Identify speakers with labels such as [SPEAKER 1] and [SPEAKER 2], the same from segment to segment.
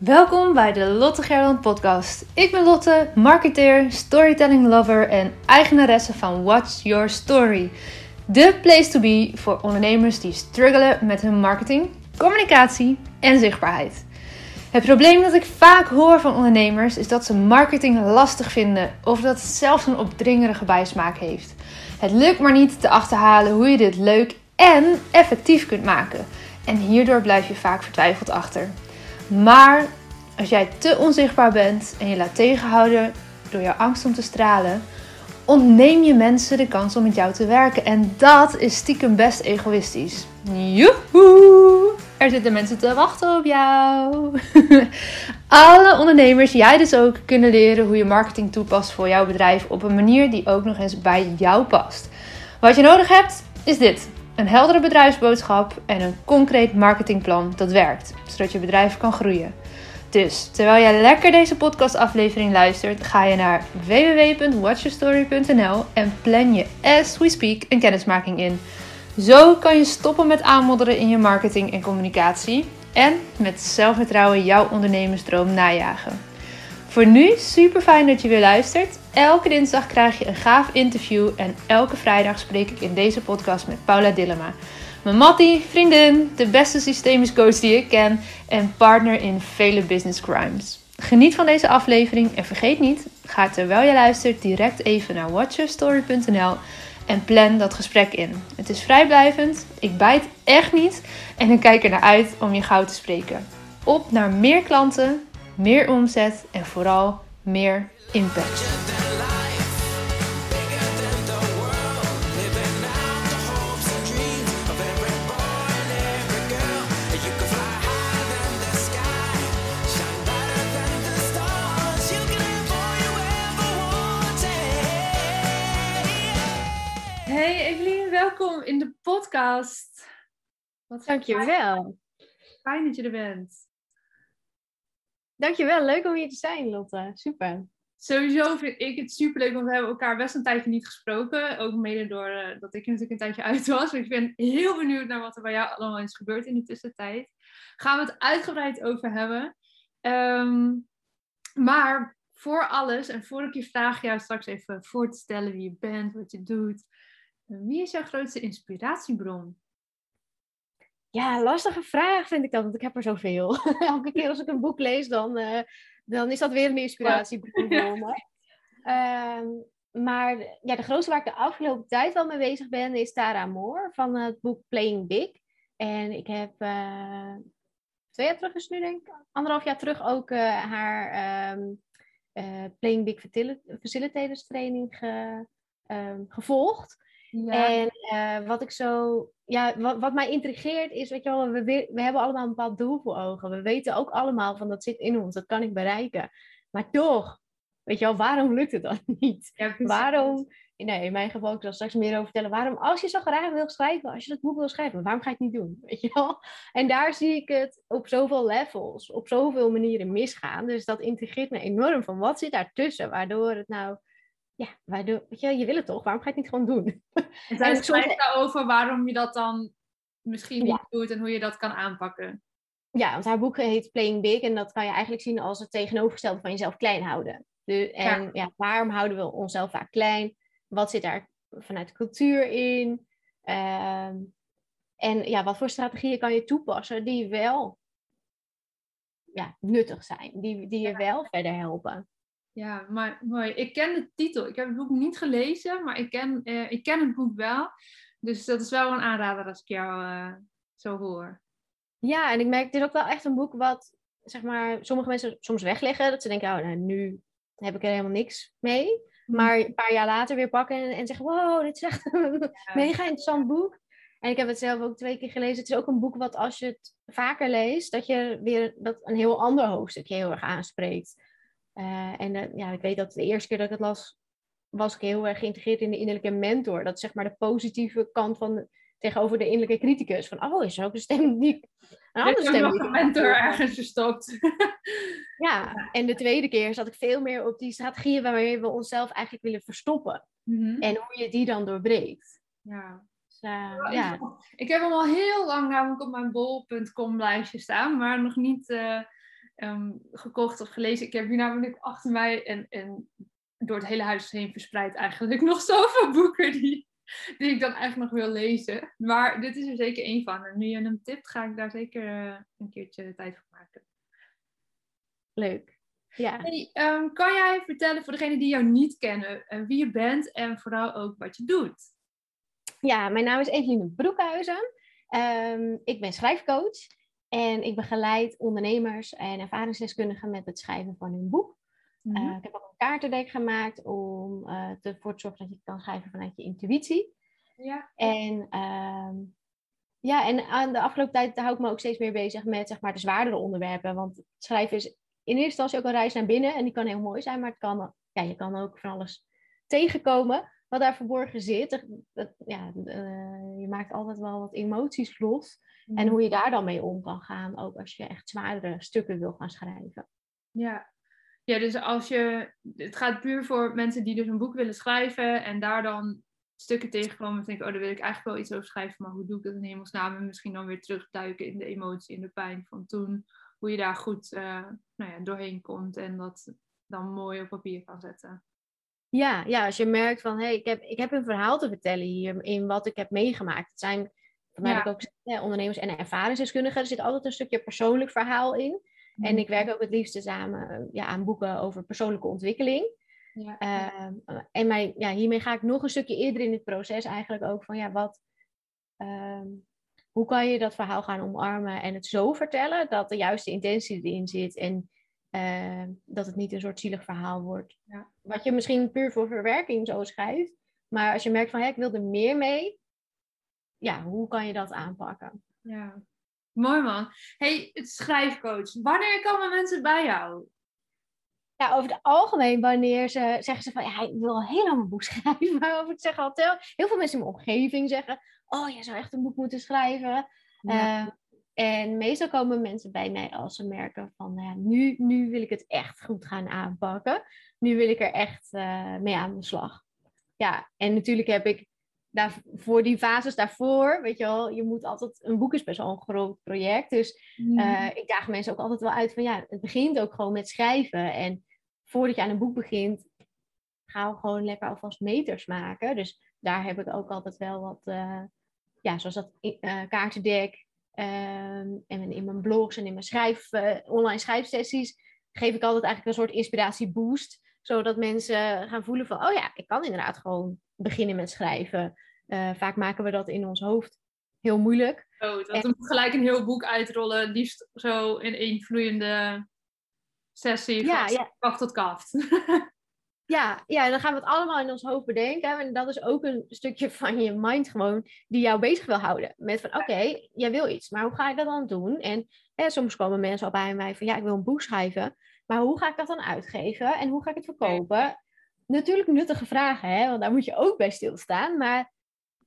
[SPEAKER 1] Welkom bij de Lotte Gerland podcast. Ik ben Lotte, marketeer, storytelling lover en eigenaresse van What's Your Story. De place to be voor ondernemers die struggelen met hun marketing, communicatie en zichtbaarheid. Het probleem dat ik vaak hoor van ondernemers is dat ze marketing lastig vinden of dat het zelfs een opdringerige bijsmaak heeft. Het lukt maar niet te achterhalen hoe je dit leuk en effectief kunt maken. En hierdoor blijf je vaak vertwijfeld achter. Maar als jij te onzichtbaar bent en je laat tegenhouden door jouw angst om te stralen, ontneem je mensen de kans om met jou te werken. En dat is stiekem best egoïstisch. Joehoe! Er zitten mensen te wachten op jou. Alle ondernemers, jij dus ook, kunnen leren hoe je marketing toepast voor jouw bedrijf op een manier die ook nog eens bij jou past. Wat je nodig hebt, is dit. Een heldere bedrijfsboodschap en een concreet marketingplan dat werkt, zodat je bedrijf kan groeien. Dus terwijl jij lekker deze podcastaflevering luistert, ga je naar www.watchyourstory.nl en plan je as we speak een kennismaking in. Zo kan je stoppen met aanmodderen in je marketing en communicatie en met zelfvertrouwen jouw ondernemersdroom najagen. Voor nu super fijn dat je weer luistert. Elke dinsdag krijg je een gaaf interview en elke vrijdag spreek ik in deze podcast met Paula Dillema. Mijn mattie, vriendin, de beste systemisch coach die ik ken en partner in vele business crimes. Geniet van deze aflevering en vergeet niet, ga terwijl je luistert direct even naar watchyourstory.nl en plan dat gesprek in. Het is vrijblijvend, ik bijt echt niet en ik kijk er naar uit om je gauw te spreken. Op naar meer klanten, meer omzet en vooral meer impact. Hey Evelien, welkom in de podcast.
[SPEAKER 2] Wat Dankjewel.
[SPEAKER 1] Fijn dat je er bent.
[SPEAKER 2] Dankjewel, leuk om hier te zijn Lotte. Super.
[SPEAKER 1] Sowieso vind ik het super leuk, want we hebben elkaar best een tijdje niet gesproken. Ook mede door uh, dat ik natuurlijk een tijdje uit was. ik ben heel benieuwd naar wat er bij jou allemaal is gebeurd in die tussentijd. Gaan we het uitgebreid over hebben. Um, maar voor alles, en voor ik je vraag jou straks even voor te stellen wie je bent, wat je doet, wie is jouw grootste inspiratiebron?
[SPEAKER 2] Ja, lastige vraag vind ik dat, want ik heb er zoveel. Elke keer als ik een boek lees, dan, uh, dan is dat weer een inspiratiebron. Uh, maar ja, de grootste waar ik de afgelopen tijd wel mee bezig ben, is Tara Moore van het boek Playing Big. En ik heb uh, twee jaar terug is nu denk ik, anderhalf jaar terug ook uh, haar um, Playing Big Facilitators training ge, um, gevolgd. Ja. En uh, wat ik zo, ja, wat, wat mij intrigeert is, weet je wel, we, we hebben allemaal een bepaald doel voor ogen. We weten ook allemaal van dat zit in ons, dat kan ik bereiken. Maar toch, weet je wel, waarom lukt het dan niet? Ja, waarom, nee, in mijn geval, ik zal straks meer over vertellen, waarom, als je zo graag wil schrijven, als je dat boek wil schrijven, waarom ga je het niet doen? Weet je wel? En daar zie ik het op zoveel levels, op zoveel manieren misgaan. Dus dat integreert me enorm van wat zit daartussen, waardoor het nou ja, waardoor, weet je, je wil het toch, waarom ga je het niet gewoon doen?
[SPEAKER 1] En zij schrijft daarover waarom je dat dan misschien niet doet en hoe je dat kan aanpakken.
[SPEAKER 2] Ja, want haar boek heet Playing Big en dat kan je eigenlijk zien als het tegenovergestelde van jezelf klein houden. De, en ja. ja. waarom houden we onszelf vaak klein? Wat zit daar vanuit de cultuur in? Ehm, en ja, wat voor strategieën kan je toepassen die wel ja, nuttig zijn, die, die je wel verder helpen?
[SPEAKER 1] Ja, maar mooi. Ik ken de titel. Ik heb het boek niet gelezen, maar ik ken, uh, ik ken het boek wel. Dus dat is wel een aanrader als ik jou uh, zo hoor.
[SPEAKER 2] Ja, en ik merk, het is ook wel echt een boek wat, zeg maar, sommige mensen soms wegleggen. Dat ze denken, oh, nou, nu heb ik er helemaal niks mee. Mhm. Maar een paar jaar later weer pakken en, en zeggen, wow, dit is echt een mega interessant boek. En ik heb het zelf ook twee keer gelezen. Het is ook een boek wat als je het vaker leest, dat je weer dat een heel ander hoofdstukje heel erg aanspreekt. Uh, en uh, ja, ik weet dat de eerste keer dat ik het las, was ik heel erg geïntegreerd in de innerlijke mentor. Dat is zeg maar de positieve kant van tegenover de innerlijke criticus. Van, oh, is er ook een stem die...
[SPEAKER 1] Een andere stem nog een mentor ergens verstopt.
[SPEAKER 2] ja, en de tweede keer zat ik veel meer op die strategieën waarmee we onszelf eigenlijk willen verstoppen. Mm -hmm. En hoe je die dan doorbreekt.
[SPEAKER 1] Ja. Dus, uh, oh, ja. Ik, ik heb hem al heel lang namelijk op mijn bol.com lijstje staan, maar nog niet ehm, gekocht of gelezen. Ik heb hier namelijk achter mij en, en door het hele huis heen verspreid eigenlijk nog zoveel boeken die, die ik dan eigenlijk nog wil lezen. Maar dit is er zeker één van. En nu je hem tipt, ga ik daar zeker eh, een keertje tijd voor maken.
[SPEAKER 2] Leuk. Ja.
[SPEAKER 1] Hey, ehm, kan jij vertellen voor degenen die jou niet kennen, uh, wie je bent en vooral ook wat je doet?
[SPEAKER 2] Ja, mijn naam is Eveline Broekhuizen. Um, ik ben schrijfcoach en ik begeleid ondernemers en ervaringsdeskundigen met het schrijven van hun boek. Mm -hmm. uh, ik heb ook een kaartendek gemaakt om uh, ervoor te zorgen dat je kan schrijven vanuit je intuïtie.
[SPEAKER 1] Ja.
[SPEAKER 2] En, um, ja, en aan de afgelopen tijd hou ik me ook steeds meer bezig met zeg maar, de zwaardere onderwerpen. Want schrijven is in eerste instantie ook een reis naar binnen. En die kan heel mooi zijn, maar het kan, ja, je kan ook van alles tegenkomen wat daar verborgen zit. Dat, ja, uh, je maakt altijd wel wat emoties los. En hoe je daar dan mee om kan gaan, ook als je echt zwaardere stukken wil gaan schrijven.
[SPEAKER 1] Ja. ja, dus als je. Het gaat puur voor mensen die dus een boek willen schrijven en daar dan stukken tegenkomen en denken, oh, daar wil ik eigenlijk wel iets over schrijven, maar hoe doe ik dat in hemelsnaam? En misschien dan weer terugduiken in de emotie, in de pijn van toen. Hoe je daar goed uh, nou ja, doorheen komt en dat dan mooi op papier kan zetten.
[SPEAKER 2] Ja, ja, als je merkt van, hé, hey, ik, heb, ik heb een verhaal te vertellen hier in wat ik heb meegemaakt. Het zijn, mij ja. ook ondernemers en ervaringsdeskundigen. Er zit altijd een stukje persoonlijk verhaal in. Mm. En ik werk ook het liefste samen ja, aan boeken over persoonlijke ontwikkeling.
[SPEAKER 1] Ja.
[SPEAKER 2] Uh, en mijn, ja, hiermee ga ik nog een stukje eerder in het proces eigenlijk ook van, ja, wat... Uh, hoe kan je dat verhaal gaan omarmen en het zo vertellen dat de juiste intentie erin zit en uh, dat het niet een soort zielig verhaal wordt.
[SPEAKER 1] Ja.
[SPEAKER 2] Wat je misschien puur voor verwerking zo schrijft. Maar als je merkt van, hé, ik wil er meer mee. Ja, hoe kan je dat aanpakken?
[SPEAKER 1] Ja, mooi man. hey, het schrijfcoach. Wanneer komen mensen bij jou?
[SPEAKER 2] Ja, over het algemeen, wanneer ze zeggen ze van, ja, ik wil al heel lang een boek schrijven. Of ik zeg altijd, heel veel mensen in mijn omgeving zeggen, oh, je zou echt een boek moeten schrijven. Ja. Uh, en meestal komen mensen bij mij als ze merken van, nou ja, nu, nu wil ik het echt goed gaan aanpakken. Nu wil ik er echt uh, mee aan de slag. Ja, en natuurlijk heb ik daar, voor die fases daarvoor, weet je wel, je moet altijd, een boek is best wel een groot project. Dus uh, ik daag mensen ook altijd wel uit van, ja, het begint ook gewoon met schrijven. En voordat je aan een boek begint, we gewoon lekker alvast meters maken. Dus daar heb ik ook altijd wel wat, uh, ja, zoals dat uh, kaartendek, Um, en in mijn blogs en in mijn schrijf, online schrijfsessies geef ik altijd eigenlijk een soort inspiratieboost. Zodat mensen gaan voelen van, oh ja, ik kan inderdaad gewoon beginnen met schrijven. Uh, vaak maken we dat in ons hoofd heel moeilijk.
[SPEAKER 1] Oh, dat en... moet gelijk een heel boek uitrollen. Liefst zo in één vloeiende sessie.
[SPEAKER 2] Ja,
[SPEAKER 1] van
[SPEAKER 2] ja.
[SPEAKER 1] kaft tot kaft.
[SPEAKER 2] Ja, ja, dan gaan we het allemaal in ons hoofd bedenken. En dat is ook een stukje van je mind gewoon die jou bezig wil houden. Met van, oké, okay, jij wil iets, maar hoe ga je dat dan doen? En hè, soms komen mensen al bij mij van, ja, ik wil een boek schrijven. Maar hoe ga ik dat dan uitgeven? En hoe ga ik het verkopen? Natuurlijk nuttige vragen, hè, want daar moet je ook bij stilstaan. Maar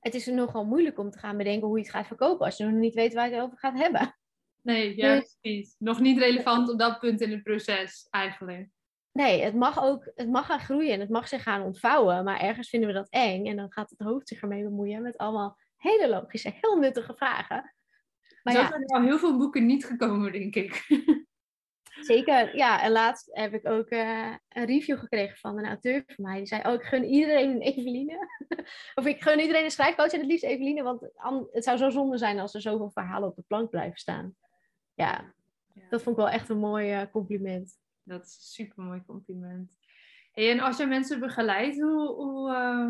[SPEAKER 2] het is nogal moeilijk om te gaan bedenken hoe je het gaat verkopen als je nog niet weet waar je het over gaat hebben.
[SPEAKER 1] Nee, juist dus, niet. Nog niet relevant op dat punt in het proces eigenlijk.
[SPEAKER 2] Nee, het mag ook het mag gaan groeien en het mag zich gaan ontvouwen. Maar ergens vinden we dat eng. En dan gaat het hoofd zich ermee bemoeien met allemaal hele logische, heel nuttige vragen.
[SPEAKER 1] Maar Zo ja, zijn er al heel veel boeken niet gekomen, denk ik.
[SPEAKER 2] Zeker, ja. En laatst heb ik ook uh, een review gekregen van een auteur van mij. Die zei, oh, ik gun iedereen een Eveline. of ik gun iedereen een schrijfcoach en het liefst Eveline. Want het zou zo zonde zijn als er zoveel verhalen op de plank blijven staan. Ja, ja. dat vond ik wel echt een mooi uh, compliment.
[SPEAKER 1] Dat is een super mooi compliment. Hey, en als je mensen begeleidt, hoe, hoe, uh,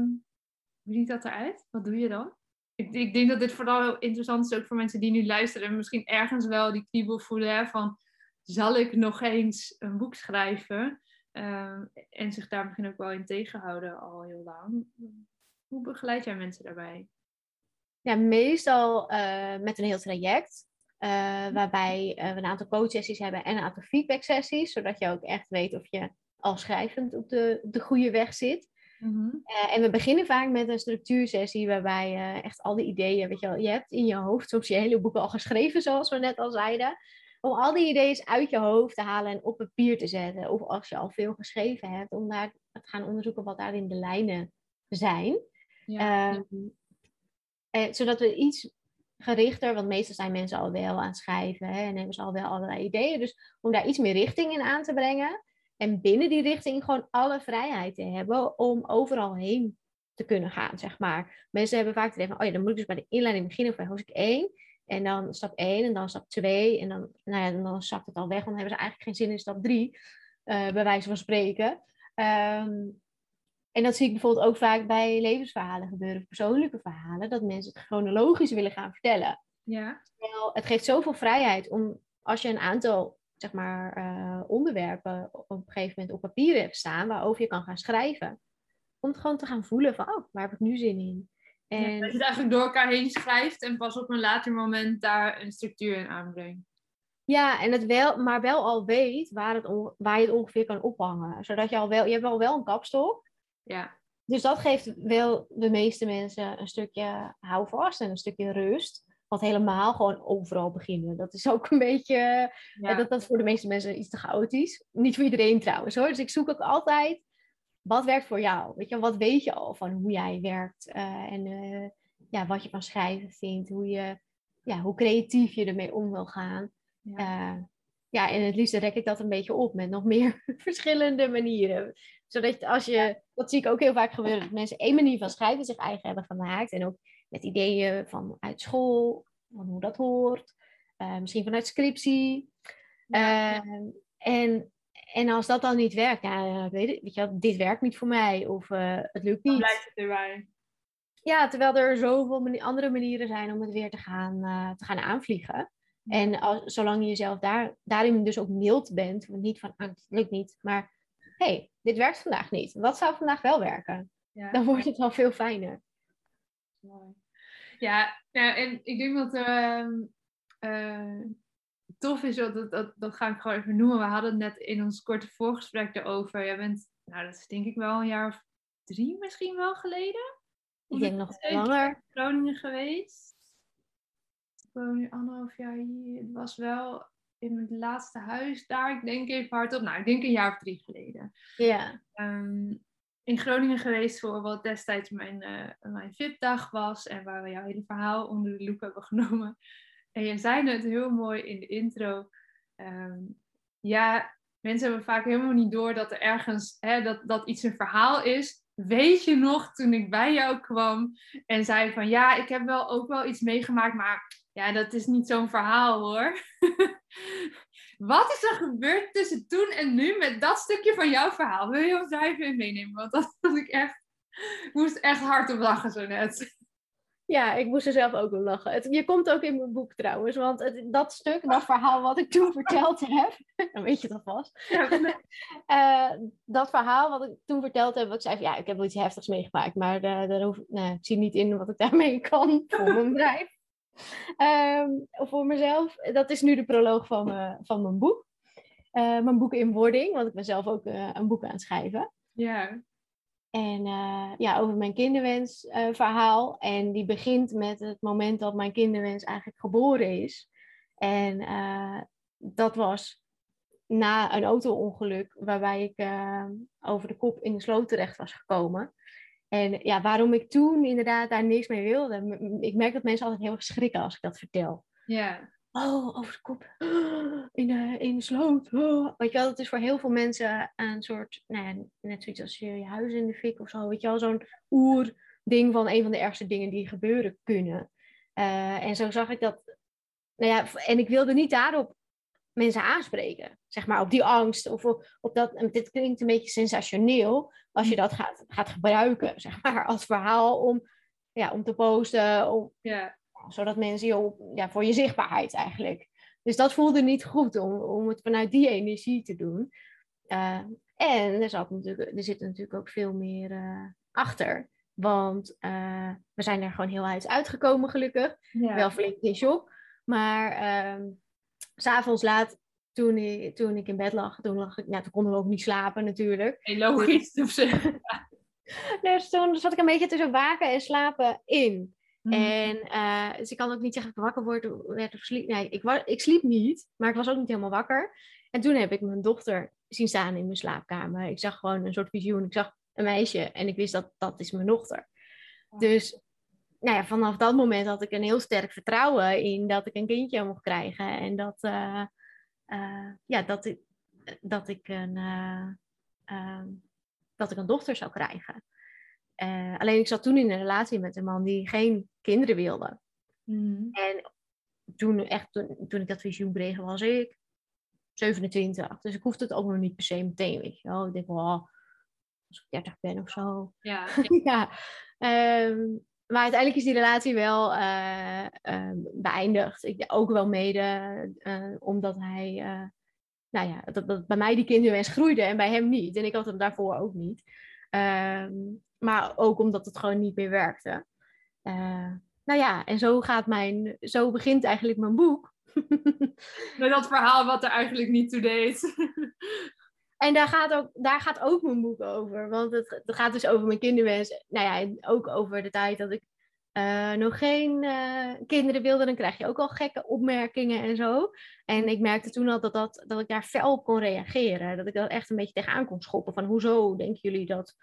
[SPEAKER 1] hoe ziet dat eruit? Wat doe je dan? Ik, ik, denk dat dit vooral heel interessant is ook voor mensen die nu luisteren en misschien ergens wel die kriebel voelen hè, van zal ik nog eens een boek schrijven? Uh, en zich daar misschien ook wel in tegenhouden al heel lang. Hoe begeleid jij mensen daarbij?
[SPEAKER 2] Ja, meestal uh, met een heel traject. Uh, waarbij uh, we een aantal coachsessies hebben en een aantal feedback-sessies, zodat je ook echt weet of je al schrijvend op de, op de goede weg zit. Uh, en we beginnen vaak met een structuursessie waarbij je echt al die ideeën, weet je wel, je hebt in je hoofd soms je hele boeken al geschreven, zoals we net al zeiden, om al die ideeën uit je hoofd te halen en op papier te zetten. Of als je al veel geschreven hebt, om daar te gaan onderzoeken wat daarin de lijnen zijn.
[SPEAKER 1] Ja.
[SPEAKER 2] Um, zodat we iets gerichter, want meestal zijn mensen al wel aan het schrijven hè, en hebben ze al wel allerlei ideeën. Dus om daar iets meer richting in aan te brengen en binnen die richting gewoon alle vrijheid te hebben om overal heen te kunnen gaan, zeg maar. Mensen hebben vaak het idee van, oh ja, dan moet ik dus bij de inleiding beginnen bij hoofdstuk 1. En dan stap 1 en dan stap 2. En dan, nou ja, dan zakt het al weg, want dan hebben ze eigenlijk geen zin in stap 3. Uh, eh, bij wijze van spreken. Um, en dat zie ik bijvoorbeeld ook vaak bij levensverhalen gebeuren, persoonlijke verhalen, dat mensen het chronologisch willen gaan vertellen.
[SPEAKER 1] Ja.
[SPEAKER 2] Terwijl het geeft zoveel vrijheid om, als je een aantal zeg maar, uh, onderwerpen op een gegeven moment op papier hebt staan, waarover je kan gaan schrijven, om het gewoon te gaan voelen van, oh, waar heb ik nu zin in?
[SPEAKER 1] En... Dat je het eigenlijk door elkaar heen schrijft en pas op een later moment daar een structuur in aanbrengt.
[SPEAKER 2] Ja, en het wel, maar wel al weet waar, het waar je het ongeveer kan ophangen. Zodat je al wel, je hebt al wel een kapstok.
[SPEAKER 1] Ja.
[SPEAKER 2] Dus dat geeft wel de meeste mensen een stukje houvast en een stukje rust. Wat helemaal gewoon overal beginnen. Dat is ook een beetje, ja. dat, dat voor de meeste mensen iets te chaotisch. Niet voor iedereen trouwens hoor. Dus ik zoek ook altijd, wat werkt voor jou? Weet je, wat weet je al van hoe jij werkt? Uh, en uh, ja, wat je van schrijven vindt. Hoe, je, ja, hoe creatief je ermee om wil gaan. Ja. Uh, ja, en het liefst rek ik dat een beetje op met nog meer verschillende manieren. Zodat als je, dat zie ik ook heel vaak gebeuren, dat mensen één manier van schrijven zich eigen hebben gemaakt. En ook met ideeën van uit school, van hoe dat hoort. Misschien vanuit scriptie. En, en als dat dan niet werkt, weet, je, weet je dit werkt niet voor mij of uh, het lukt niet. Dan
[SPEAKER 1] blijft het erbij.
[SPEAKER 2] Ja, terwijl er zoveel andere manieren zijn om het weer te gaan, te gaan aanvliegen. En als, zolang je jezelf daar, daarin dus ook mild bent, niet van, ah, het lukt niet, maar hey, dit werkt vandaag niet. Wat zou vandaag wel werken? Ja. Dan wordt het al veel fijner.
[SPEAKER 1] Mooi. Ja, ja en ik denk dat uh, tof is, dat, dat, dat ga ik gewoon even noemen. We hadden het net in ons korte voorgesprek erover. Jij bent, nou dat is denk ik wel een jaar of drie misschien wel geleden.
[SPEAKER 2] Ik denk nog langer.
[SPEAKER 1] Groningen geweest woon nu anderhalf jaar hier. Het was wel in mijn laatste huis daar. Ik denk even hardop. Nou, ik denk een jaar of drie geleden.
[SPEAKER 2] Ja.
[SPEAKER 1] Ehm, in Groningen geweest voor wat destijds mijn, uh, mijn VIP-dag was. En waar we jouw hele verhaal onder de loep hebben genomen. En je zei het heel mooi in de intro. Ehm, ja, mensen hebben vaak helemaal niet door dat er ergens, hè, dat, dat iets een verhaal is. Weet je nog toen ik bij jou kwam en zei van ja, ik heb wel ook wel iets meegemaakt, maar ja, dat is niet zo'n verhaal hoor. Wat is er gebeurd tussen toen en nu met dat stukje van jouw verhaal? Wil je ons daar even meenemen? Want dat was ik echt, moest echt hard op lachen zo net.
[SPEAKER 2] Ja, ik moest er zelf ook op lachen. Het, je komt ook in mijn boek trouwens, want het, dat stuk, dat verhaal wat ik toen verteld heb, dan weet je dat vast. Ja, uh, dat verhaal wat ik toen verteld heb, wat ik zei van ja, ik heb wel iets heftigs meegemaakt, maar uh, daar hoef, nou, ik zie niet in wat ik daarmee kan voor mijn bedrijf. Um, voor mezelf, dat is nu de proloog van, me, van mijn boek. Uh, mijn boek in wording, want ik ben zelf ook een boek aan het schrijven.
[SPEAKER 1] Ja.
[SPEAKER 2] En uh, ja, over mijn kinderwensverhaal. en die begint met het moment dat mijn kinderwens eigenlijk geboren is. En dat was na een auto-ongeluk waarbij ik over de kop in de sloot terecht was gekomen. En ja, waarom ik toen inderdaad daar niks mee wilde. Ik merk dat mensen altijd heel erg schrikken als ik dat vertel.
[SPEAKER 1] Ja.
[SPEAKER 2] Oh, over de kop. In de, in de sloot. Weet je wel, het is voor heel veel mensen een soort, nou ja, net zoiets als je je huis in de fik of zo. Weet je wel, zo'n oerding van een van de ergste dingen die gebeuren kunnen. Uh, en zo zag ik dat. Nou ja, en ik wilde niet daarop mensen aanspreken. Zeg maar op die angst. Of op dat, dit klinkt een beetje sensationeel. Als je dat gaat, gaat gebruiken, zeg maar, als verhaal om, ja, om te posten.
[SPEAKER 1] Ja.
[SPEAKER 2] Zodat mensen je ja, voor je zichtbaarheid eigenlijk. Dus dat voelde niet goed om, om het vanuit die energie te doen. Uh, en er, zat natuurlijk, er zit natuurlijk ook veel meer uh, achter. Want uh, we zijn er gewoon heel uit uitgekomen, gelukkig. Ja. Wel flink in shock. Maar uh, s'avonds laat, toen ik, toen ik in bed lag, toen, lag ik, nou, toen konden we ook niet slapen natuurlijk.
[SPEAKER 1] Heel logisch zich.
[SPEAKER 2] dus toen zat ik een beetje tussen waken en slapen in. Hmm. En uh, dus ik kan ook niet zeggen dat ik wakker word, werd of sliep. Nee, ik, was, ik sliep niet, maar ik was ook niet helemaal wakker. En toen heb ik mijn dochter zien staan in mijn slaapkamer. Ik zag gewoon een soort visioen. Ik zag een meisje en ik wist dat dat is mijn dochter. Dus nou ja, vanaf dat moment had ik een heel sterk vertrouwen in dat ik een kindje mocht krijgen. En dat, uh, uh, ja, dat, ik, dat, ik een, uh, dat ik een dochter zou krijgen. Alleen ik zat toen in een relatie met een man die geen kinderen wilde. Mm. En toen, echt, toen, toen ik dat visioen kreeg, was ik 27. Dus ik hoefde het ook nog niet per se meteen, weet je wel. Ik denk, oh, als ik 30 ben of zo.
[SPEAKER 1] Ja.
[SPEAKER 2] ja. Um, maar uiteindelijk is die relatie wel uh, uh, beëindigd. Ik, ook wel mede uh, omdat hij, nou ja, dat, dat, bij mij die kinderwens groeide en bij hem niet. En ik had hem daarvoor ook niet. Ehm, maar ook omdat het gewoon niet meer werkte. nou ja, en zo gaat mijn, zo begint eigenlijk mijn boek.
[SPEAKER 1] Met dat verhaal wat er eigenlijk niet toe deed.
[SPEAKER 2] En daar gaat, ook, daar gaat ook mijn boek over. Want het, het gaat dus over mijn kinderwens. Nou ja, ook over de tijd dat ik uh, nog geen uh, kinderen wilde. Dan krijg je ook al gekke opmerkingen en zo. En ik merkte toen al dat, dat, dat ik daar fel op kon reageren. Dat ik dat echt een beetje tegenaan kon schoppen. Van hoezo denken jullie dat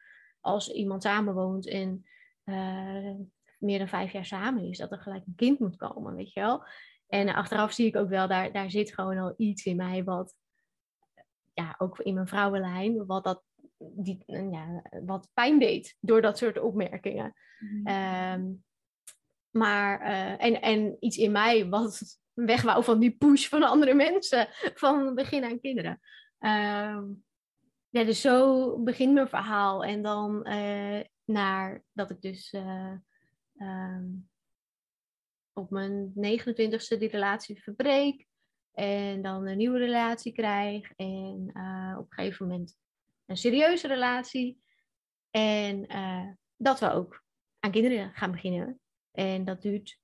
[SPEAKER 2] als iemand samenwoont en uh, meer dan vijf jaar samen is, dat er gelijk een kind moet komen, weet je wel? En achteraf zie ik ook wel, daar, daar zit gewoon al iets in mij wat ja, ook in mijn vrouwenlijn, wat, dat, die, ja, wat pijn deed door dat soort opmerkingen. Mm. Um, maar, uh, en, en iets in mij wat weg wou van die push van andere mensen, van begin aan kinderen. Um, ja, dus zo begint mijn verhaal. En dan uh, naar dat ik dus uh, um, op mijn 29ste die relatie verbreek. En dan een nieuwe relatie krijg. En uh, op een gegeven moment een serieuze relatie. En dat we ook aan kinderen gaan beginnen. En dat duurt,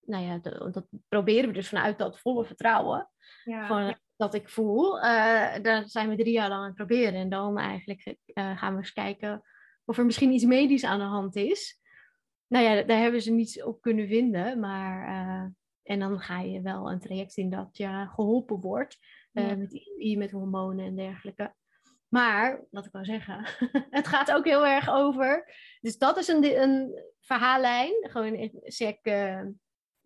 [SPEAKER 2] nou ja, dat, dat proberen we dus vanuit dat volle vertrouwen. Ja. Van, dat ik voel. Uh, daar zijn we drie jaar lang aan het proberen. En dan eigenlijk gaan we eens kijken of er misschien iets medisch aan de hand is. Nou ja, daar hebben ze niets op kunnen vinden. Maar en dan ga je wel een traject in dat je geholpen wordt met IUI, met hormonen en dergelijke. Maar, wat ik wil zeggen, het gaat ook heel erg over. Dus dat is een, een verhaallijn, gewoon sec, uh,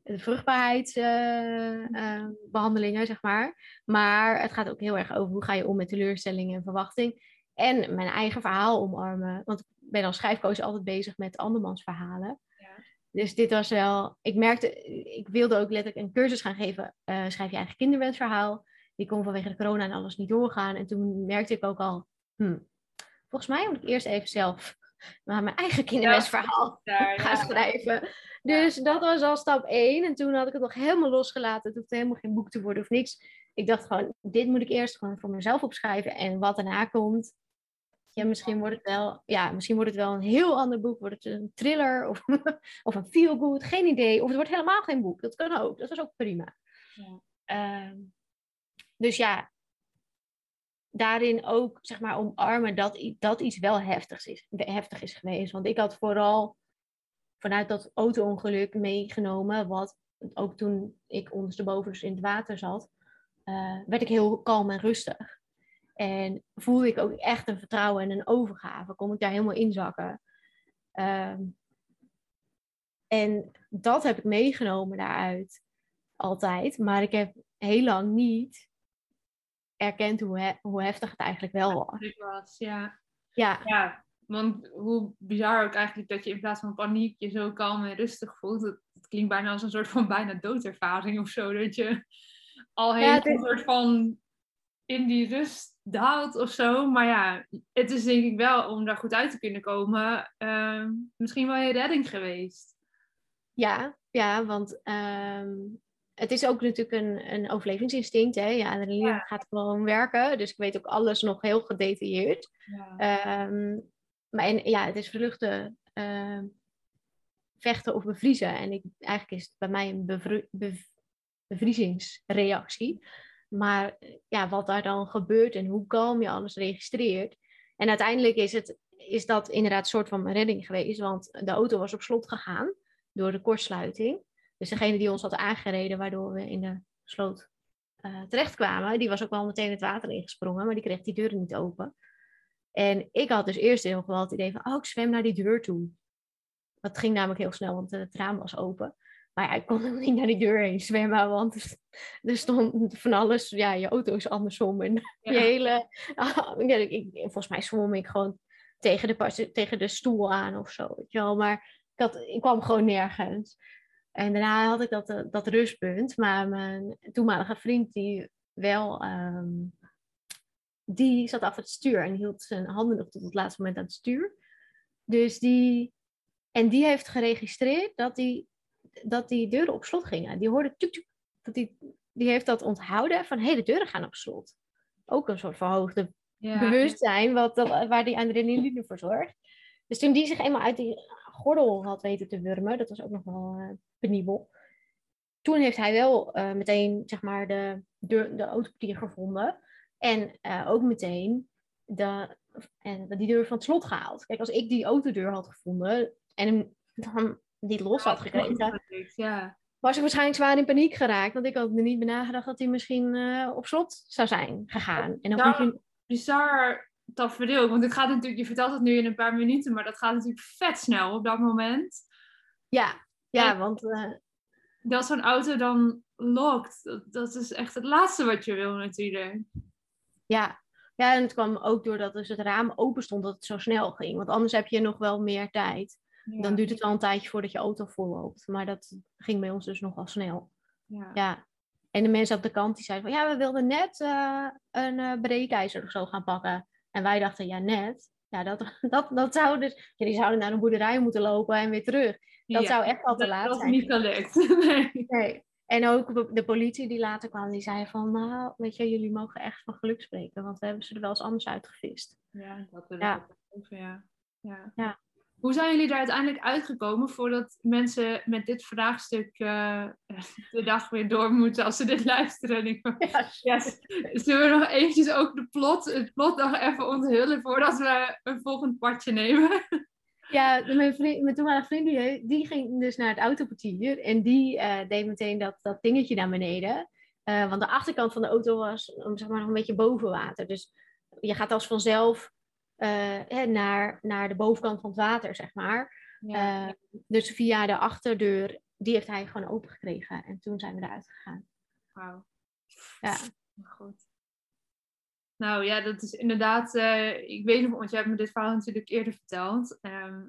[SPEAKER 2] vruchtbaarheidsbehandelingen, uh, zeg maar. Maar het gaat ook heel erg over hoe ga je om met teleurstellingen en verwachting. En mijn eigen verhaal omarmen. Want ik ben als schrijfcoach altijd bezig met andermans verhalen. Dus dit was wel, ik merkte, ik wilde ook letterlijk een cursus gaan geven, uh, schrijf je eigen kinderwensverhaal. Die kon vanwege de corona en alles niet doorgaan. En toen merkte ik ook al, hmm, volgens mij moet ik eerst even zelf maar mijn eigen kinderwensverhaal ja, gaan schrijven. Dus dat was al stap één. En toen had ik het nog helemaal losgelaten. Het hoefde helemaal geen boek te worden of niks. Ik dacht gewoon, dit moet ik eerst gewoon voor mezelf opschrijven. En wat daarna komt, ja, misschien wordt het wel, ja, misschien wordt het wel een heel ander boek. Wordt het een thriller of, of een feel-good, geen idee. Of het wordt helemaal geen boek. Dat kan ook. Dat is ook prima. Ja. Uh, dus ja, daarin ook zeg maar omarmen dat, dat iets wel heftig is, heftig is geweest. Want ik had vooral vanuit dat auto-ongeluk meegenomen, wat ook toen ik ondersteboven in het water zat, uh, werd ik heel kalm en rustig. En voelde ik ook echt een vertrouwen en een overgave. Kon ik daar helemaal inzakken. Um, en dat heb ik meegenomen daaruit. Altijd. Maar ik heb heel lang niet erkend hoe, hoe heftig het eigenlijk wel was.
[SPEAKER 1] was ja.
[SPEAKER 2] Ja.
[SPEAKER 1] ja. Want hoe bizar ook eigenlijk dat je in plaats van paniek je zo kalm en rustig voelt. Het, klinkt bijna als een soort van bijna doodervaring of zo. Dat je al heel ja, een soort van in die rust daalt of zo. Maar ja, het is denk ik wel om daar goed uit te kunnen komen, uh, misschien wel je redding geweest.
[SPEAKER 2] Ja, ja want uh, het is ook natuurlijk een, een overlevingsinstinct. Hè? Ja, adrenaline ja. gaat gewoon werken. Dus ik weet ook alles nog heel gedetailleerd. Ja. Um, en, ja, het is vluchten, uh, vechten of bevriezen. En ik, eigenlijk is het bij mij een bevriezingsreactie. Maar ja, wat daar dan gebeurt en hoe kalm je alles registreert. En uiteindelijk is, het, is dat inderdaad een soort van redding geweest. Want de auto was op slot gegaan door de kortsluiting. Dus degene die ons had aangereden, waardoor we in de sloot uh, terechtkwamen, die was ook wel meteen het water ingesprongen, maar die kreeg die deuren niet open. En ik had dus eerst heel wel het idee van, oh, ik zwem naar die deur toe. dat ging namelijk heel snel, want het raam was open. Maar ja, ik kon ook niet naar die deur heen zwemmen, want er stond van alles. Ja, je auto is andersom. En
[SPEAKER 1] Ja.
[SPEAKER 2] je hele... ja, ik, volgens mij zwom ik gewoon tegen de, tegen de stoel aan of zo, weet je wel. Maar ik, had, ik kwam gewoon nergens. En daarna had ik dat, eh, dat rustpunt. Maar mijn toenmalige vriend, die wel... ehm, die zat af het stuur en hield zijn handen nog tot het laatste moment aan het stuur. Dus die... En die heeft geregistreerd dat die, dat die deuren op slot gingen. Die hoorde tuk tuk. Dat die, die heeft dat onthouden van, hé, hey, de deuren gaan op slot. Ook een soort verhoogde
[SPEAKER 1] Ja.
[SPEAKER 2] bewustzijn wat, waar die adrenaline voor zorgt. Dus toen die zich eenmaal uit die gordel had weten te wurmen, dat was ook nog wel eh, penibel. Toen heeft hij wel eh, meteen zeg maar, de, deur, de autoportier gevonden. En eh, ook meteen de, en die deur van het slot gehaald. Kijk, als ik die autodeur had gevonden en hem dan niet los had gekregen,
[SPEAKER 1] Ja.
[SPEAKER 2] was ik waarschijnlijk zwaar in paniek geraakt. Want ik had er niet bij nagedacht dat hij misschien eh, op slot zou zijn gegaan. En dan
[SPEAKER 1] Nou,
[SPEAKER 2] je
[SPEAKER 1] bizar tafereel. Want het gaat natuurlijk, je vertelt het nu in een paar minuten, maar dat gaat natuurlijk vet snel op dat moment.
[SPEAKER 2] Ja, ja
[SPEAKER 1] En-
[SPEAKER 2] want eh,
[SPEAKER 1] Dat zo'n auto dan lokt, dat, dat is echt het laatste wat je wil natuurlijk.
[SPEAKER 2] Ja. ja, en het kwam ook doordat dus het raam open stond dat het zo snel ging. Want anders heb je nog wel meer tijd.
[SPEAKER 1] Ja.
[SPEAKER 2] Dan duurt het wel een tijdje voordat je auto volloopt. Maar dat ging bij ons dus nogal snel.
[SPEAKER 1] Ja.
[SPEAKER 2] Ja. En de mensen op de kant die zeiden van ja, we wilden net eh, een eh breekijzer of zo gaan pakken. En wij dachten, ja, net. Ja, dat, dat, dat zou dus. Ja, die zouden naar een boerderij moeten lopen en weer terug. Dat
[SPEAKER 1] Ja.
[SPEAKER 2] zou echt al te
[SPEAKER 1] Dat
[SPEAKER 2] laat
[SPEAKER 1] was
[SPEAKER 2] zijn.
[SPEAKER 1] niet gelukt. Nee.
[SPEAKER 2] Nee. En ook de- politie die later kwam, die zei van, nou, weet je, jullie mogen echt van geluk spreken, want we hebben ze er wel eens anders uitgevist.
[SPEAKER 1] Ja, dat wil
[SPEAKER 2] Ja.
[SPEAKER 1] ook ja. Ja.
[SPEAKER 2] Ja.
[SPEAKER 1] Hoe zijn jullie daar uiteindelijk uitgekomen voordat mensen met dit vraagstuk eh, de dag weer door moeten als ze dit luisteren? En ik yes. Zullen we nog eventjes ook de plot, het plot nog even onthullen voordat we een volgend padje nemen?
[SPEAKER 2] Ja, mijn, vriend, mijn toenmalige vriend die, die ging dus naar het autoportier en die eh, deed meteen dat, dat dingetje naar beneden. Eh, want de achterkant van de auto was zeg maar, nog een beetje boven water. Dus je gaat als vanzelf eh, naar, naar de bovenkant van het water, zeg maar. Dus via de achterdeur, die heeft hij gewoon opengekregen. En toen zijn we eruit gegaan.
[SPEAKER 1] Wauw.
[SPEAKER 2] Ja.
[SPEAKER 1] Goed. Nou ja, dat is inderdaad. eh, ik weet nog, want jij hebt me dit verhaal natuurlijk eerder verteld. Ehm,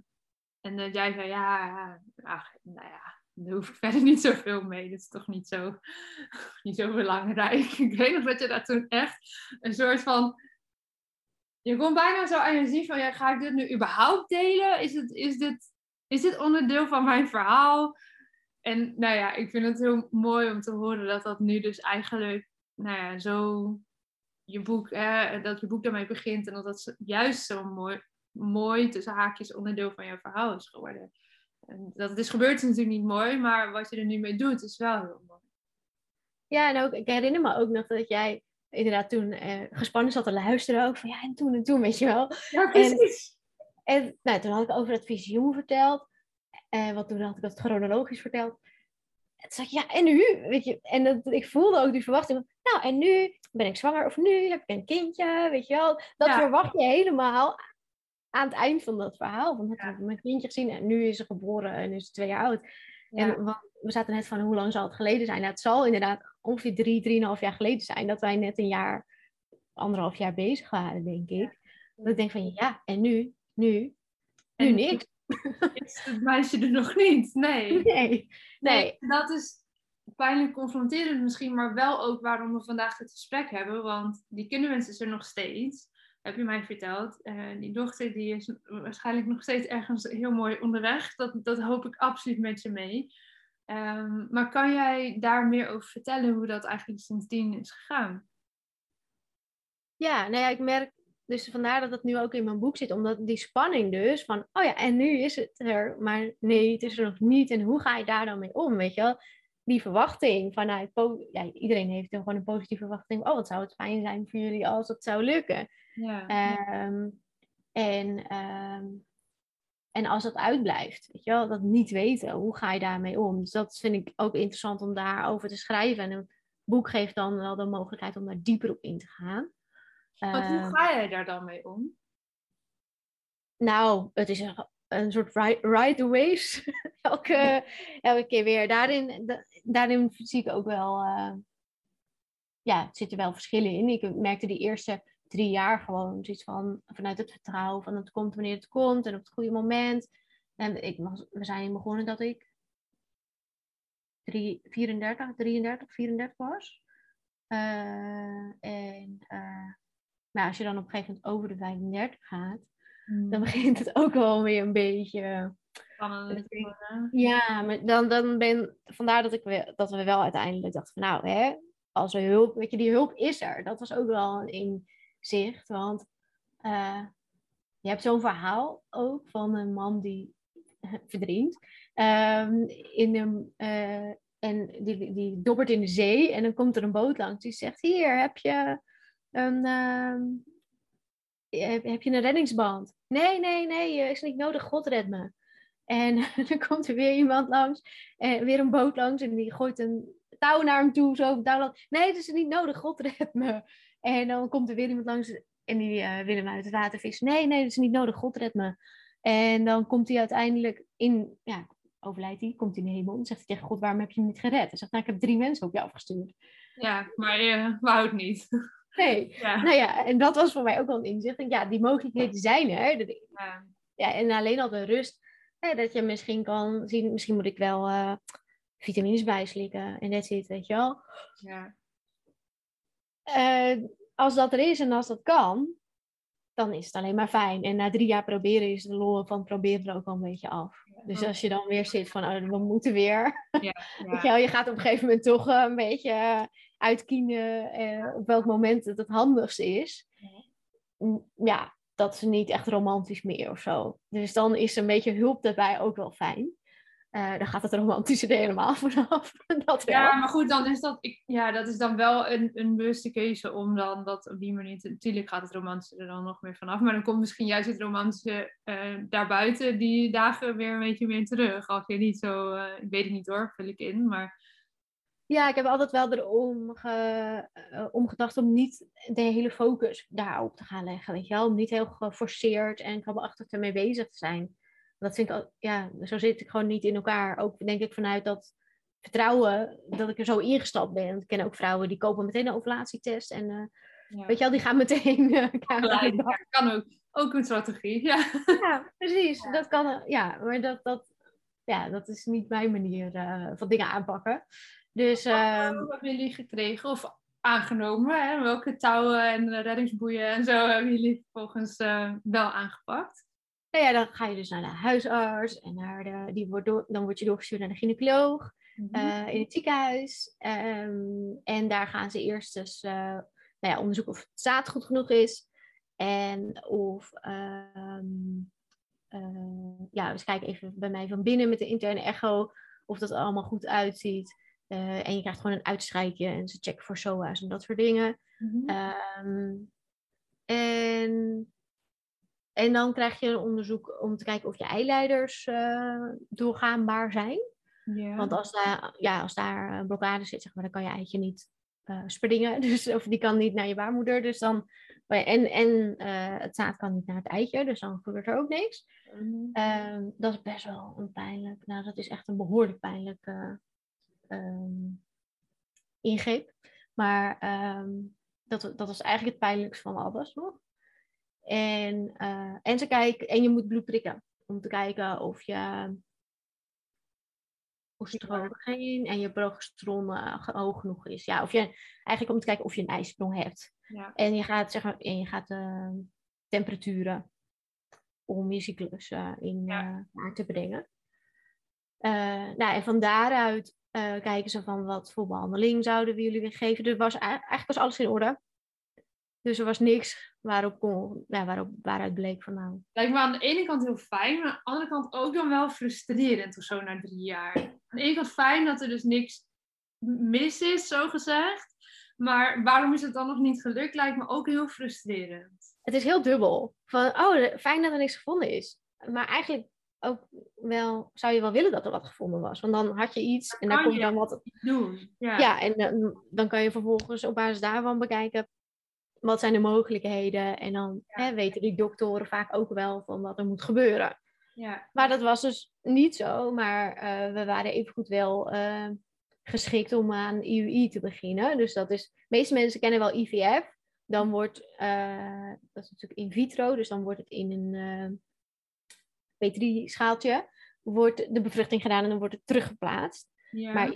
[SPEAKER 1] en dat jij zei, ja, nou ja, daar hoef ik verder niet zoveel mee. Dat is toch niet zo, niet zo belangrijk. Ik weet nog dat je daar toen echt een soort van. Je kon bijna zo aan je zien van, ja, ga ik dit nu überhaupt delen? Is, het, is, dit, is dit onderdeel van mijn verhaal? En nou ja, ik vind het heel mooi om te horen dat dat nu dus eigenlijk, nou ja, zo je boek, hè, dat je boek daarmee begint en dat dat juist zo'n mooi, mooi tussen haakjes onderdeel van je verhaal is geworden. En dat het is gebeurd is natuurlijk niet mooi, maar wat je er nu mee doet is wel heel mooi.
[SPEAKER 2] Ja, en ook, ik herinner me ook nog dat jij inderdaad toen eh, gespannen zat te luisteren. Ook van ja, en toen en toen, weet je wel.
[SPEAKER 1] Ja,
[SPEAKER 2] precies. En nou, toen had ik over het visioen verteld. En wat toen had ik dat chronologisch verteld. En toen zei ik, ja, en nu? Weet je, en dat, ik voelde ook die verwachting. van, Nou, en nu ben ik zwanger of nu heb ik een kindje, weet je wel. Dat
[SPEAKER 1] Ja.
[SPEAKER 2] verwacht je helemaal aan het eind van dat verhaal. Van, heb ik mijn kindje gezien en nu is ze geboren en is ze twee jaar oud. En we, we zaten net van, hoe lang zal het geleden zijn? Nou, het zal inderdaad ongeveer drie, drieënhalf jaar geleden zijn. Dat wij net een jaar, anderhalf jaar bezig waren, denk ik. Dat ik denk van, ja, en nu? Nu? Nu
[SPEAKER 1] En-
[SPEAKER 2] niks.
[SPEAKER 1] is het meisje er nog niet. Nee.
[SPEAKER 2] Nee. Nee.
[SPEAKER 1] Dat is pijnlijk confronterend misschien, maar wel ook waarom we vandaag dit gesprek hebben. Want die kinderwens is er nog steeds, heb je mij verteld. Eh, die dochter die is waarschijnlijk nog steeds ergens heel mooi onderweg. Dat, dat hoop ik absoluut met je mee. Ehm, maar kan jij daar meer over vertellen hoe dat eigenlijk sindsdien is gegaan?
[SPEAKER 2] Ja, nou ja, ik merk dus vandaar dat het nu ook in mijn boek zit. Omdat die spanning dus van, oh ja, en nu is het er. Maar nee, het is er nog niet. En hoe ga je daar dan mee om, weet je wel? Die verwachting vanuit, ja, iedereen heeft dan gewoon een positieve verwachting. Oh, wat zou het fijn zijn voor jullie als het zou lukken.
[SPEAKER 1] Ja,
[SPEAKER 2] Ehm, en, ehm, en als dat uitblijft, weet je wel, dat niet weten, hoe ga je daarmee om? Dus dat vind ik ook interessant om daarover te schrijven. En een boek geeft dan wel de mogelijkheid om daar dieper op in te gaan.
[SPEAKER 1] Want hoe
[SPEAKER 2] Ehm,
[SPEAKER 1] ga jij daar dan mee om?
[SPEAKER 2] nou, het is, een- een soort ride, ride the waves. elke, elke keer weer. Daarin, da- daarin zie ik ook wel, eh, ja, het zitten wel verschillen in. Ik merkte die eerste drie jaar gewoon zoiets van, vanuit het vertrouwen van het komt wanneer het komt en op het goede moment. En ik was, we zijn begonnen dat ik drie, 34, 33, 34 was. Eh, en uh, nou, als je dan op een gegeven moment over de 35 gaat,
[SPEAKER 1] Hmm.
[SPEAKER 2] dan begint het ook wel weer een beetje.
[SPEAKER 1] Spannend.
[SPEAKER 2] Ja, maar dan, dan ben vandaar dat, ik, we- dat we wel uiteindelijk dachten van nou, hè, als we hulp, weet je, die hulp is er. Dat was ook wel een inzicht, want eh, je hebt zo'n verhaal ook van een man die verdrinkt. ehm, in een, eh, en die, die dobbert in de zee en dan komt er een boot langs die zegt, hier heb je een, ehm, heb, je een reddingsband? Nee, nee, nee, eh, is niet nodig, God red me. En dan komt er weer iemand langs, en weer een boot langs en die gooit een touw naar hem toe. Zo, touw nee, dat is niet nodig, God red me. En dan komt er weer iemand langs en die eh, wil hem uit het water vissen. Nee, nee, dat is niet nodig, God red me. En dan komt hij uiteindelijk in, ja, overlijdt hij, komt hij in de hemel en zegt hij tegen God, waarom heb je hem niet gered? Hij zegt, nou, ik heb drie mensen op je afgestuurd.
[SPEAKER 1] Ja, maar je wou het niet.
[SPEAKER 2] Nee,
[SPEAKER 1] Ja.
[SPEAKER 2] nou ja, en dat was voor mij ook wel een inzicht. Ja, die mogelijkheden zijn er. Dat-
[SPEAKER 1] Ja.
[SPEAKER 2] Ja, en alleen al de rust, hè, dat je misschien kan zien, misschien moet ik wel eh, vitamines bijslikken en that's it, weet je wel.
[SPEAKER 1] Ja.
[SPEAKER 2] Eh, als dat er is en als dat kan, dan is het alleen maar fijn. En na drie jaar proberen is de lol van proberen er ook al een beetje af. Dus als je dan weer zit van, oh, we moeten weer.
[SPEAKER 1] Ja.
[SPEAKER 2] Je, gaat op een gegeven moment toch eh, een beetje eh, uitkiezen eh, op welk moment het het handigste is. Mm, Ja, dat is niet echt romantisch meer of zo. Dus dan is een beetje hulp daarbij ook wel fijn. Eh, dan gaat het romantische er helemaal vanaf. dat wel.
[SPEAKER 1] Ja, maar goed, dan is dat, ik, ja, dat is dan wel een, een bewuste keuze om dan dat op die manier te... Natuurlijk gaat het romantische er dan nog meer vanaf, maar dan komt misschien juist het romantische eh, daarbuiten die dagen weer een beetje meer terug. Als je niet zo, eh, ik weet het niet hoor, vul ik in, maar
[SPEAKER 2] Ja, ik heb altijd wel erom ge, om gedacht om niet de hele focus daarop te gaan leggen. Weet je wel? Om niet heel geforceerd en krabbelachtig ermee bezig te zijn. Dat vind ik, al- ja, zo zit ik gewoon niet in elkaar. Ook denk ik vanuit dat vertrouwen dat ik er zo ingestapt ben. Ik ken ook vrouwen die kopen meteen een ovulatietest. En eh,
[SPEAKER 1] ja.
[SPEAKER 2] weet je wel, die gaan meteen eh,
[SPEAKER 1] Ja,
[SPEAKER 2] de bak.
[SPEAKER 1] ja, kan ook. Ook een strategie, ja.
[SPEAKER 2] Ja, precies. Dat kan, eh, ja, maar dat, dat, ja, dat is niet mijn manier eh, van dingen aanpakken. Dus ehm,
[SPEAKER 1] Wat hebben jullie gekregen of aangenomen? Hè? Welke touwen en eh, reddingsboeien en zo hebben jullie vervolgens eh, wel aangepakt?
[SPEAKER 2] Nou ja, dan ga je dus naar de huisarts en naar de, die wordt door, dan word je doorgestuurd naar de gynaecoloog eh, in het ziekenhuis. Ehm, en daar gaan ze eerst dus eh, nou ja, onderzoeken of het zaad goed genoeg is. En of, ehm, eh, ja, dus kijk even bij mij van binnen met de interne echo of dat allemaal goed uitziet. En je krijgt gewoon een uitschrijfje en ze checken voor SOA's en dat soort dingen.
[SPEAKER 1] Mhm.
[SPEAKER 2] Ehm, en, en dan krijg je een onderzoek om te kijken of je eileiders eh, doorgaanbaar zijn.
[SPEAKER 1] ja.
[SPEAKER 2] Want als daar, ja, als daar een blokkade zit, zeg maar, dan kan je eitje niet eh, springen. Dus, of die kan niet naar je baarmoeder. Dus dan, en en eh, het zaad kan niet naar het eitje, dus dan gebeurt er ook niks.
[SPEAKER 1] Mhm.
[SPEAKER 2] Ehm, dat is best wel een pijnlijk, nou dat is echt een behoorlijk pijnlijke ehm, ingreep. Maar ehm, dat, dat was eigenlijk het pijnlijkste van alles nog. En, eh, en, ze kijken, en je moet bloed prikken om te kijken of je oestrogeen en je progesteron eh, hoog genoeg is. Ja, of je, eigenlijk om te kijken of je een ijsprong hebt.
[SPEAKER 1] Ja.
[SPEAKER 2] En je gaat, zeg maar, en je gaat eh, temperaturen om je cyclus in
[SPEAKER 1] Ja.
[SPEAKER 2] te brengen. Nou, en van daaruit kijken ze van wat voor behandeling zouden we jullie weer geven. Er was, ei- eigenlijk was alles in orde. Dus er was niks waarop kon, ja, waarop, waaruit bleek van nou...
[SPEAKER 1] Lijkt me aan de ene kant heel fijn, maar aan de andere kant ook dan wel frustrerend of zo na drie jaar. Aan de ene kant fijn dat er dus niks mis is, zo gezegd. Maar waarom is het dan nog niet gelukt, lijkt me ook heel frustrerend.
[SPEAKER 2] Het is heel dubbel. Van, oh, fijn dat er niks gevonden is. Maar eigenlijk ook wel, zou je wel willen dat er wat gevonden was. Want dan had je iets en daar
[SPEAKER 1] kan
[SPEAKER 2] kon je
[SPEAKER 1] je.
[SPEAKER 2] dan wat
[SPEAKER 1] Doen. Ja.
[SPEAKER 2] Ja, en dan, dan kan je vervolgens op basis daarvan bekijken wat zijn de mogelijkheden. En dan
[SPEAKER 1] Ja.
[SPEAKER 2] hè, weten die doktoren vaak ook wel van wat er moet gebeuren.
[SPEAKER 1] Ja.
[SPEAKER 2] Maar dat was dus niet zo. Maar eh, we waren evengoed wel eh, geschikt om aan IUI te beginnen. Dus dat is, de meeste mensen kennen wel IVF. Dan wordt, eh, dat is natuurlijk in vitro, dus dan wordt het in een uh, P3-schaaltje, wordt de bevruchting gedaan en dan wordt het teruggeplaatst.
[SPEAKER 1] Ja.
[SPEAKER 2] Maar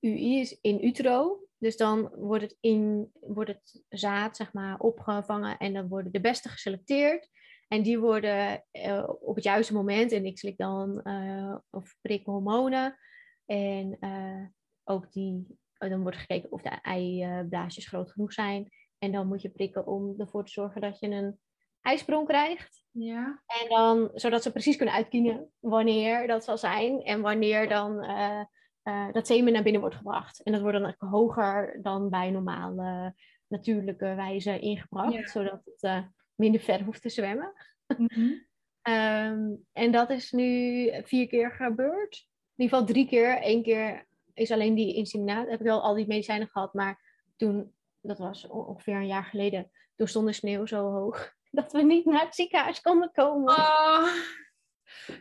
[SPEAKER 2] UI is in utero, dus dan wordt het, in, wordt het zaad zeg maar, opgevangen en dan worden de beste geselecteerd. En die worden uh, op het juiste moment, en ik slik dan uh, of prik hormonen. En uh, ook die, dan wordt gekeken of de eiblaasjes groot genoeg zijn. En dan moet je prikken om ervoor te zorgen dat je een ijsprong krijgt.
[SPEAKER 1] Ja.
[SPEAKER 2] En dan, zodat ze precies kunnen uitkiezen wanneer dat zal zijn. En wanneer dan dat semen naar binnen wordt gebracht. En dat wordt dan hoger dan bij normale natuurlijke wijze ingebracht.
[SPEAKER 1] Ja.
[SPEAKER 2] Zodat het minder ver hoeft te zwemmen.
[SPEAKER 1] Mm -hmm.
[SPEAKER 2] um, en dat is nu vier keer gebeurd. In ieder geval drie keer. Eén keer is alleen die inseminatie. Heb ik wel al die medicijnen gehad. Maar toen, dat was ongeveer een jaar geleden, toen stond de sneeuw zo hoog. Dat we niet naar het ziekenhuis konden komen.
[SPEAKER 1] Oh,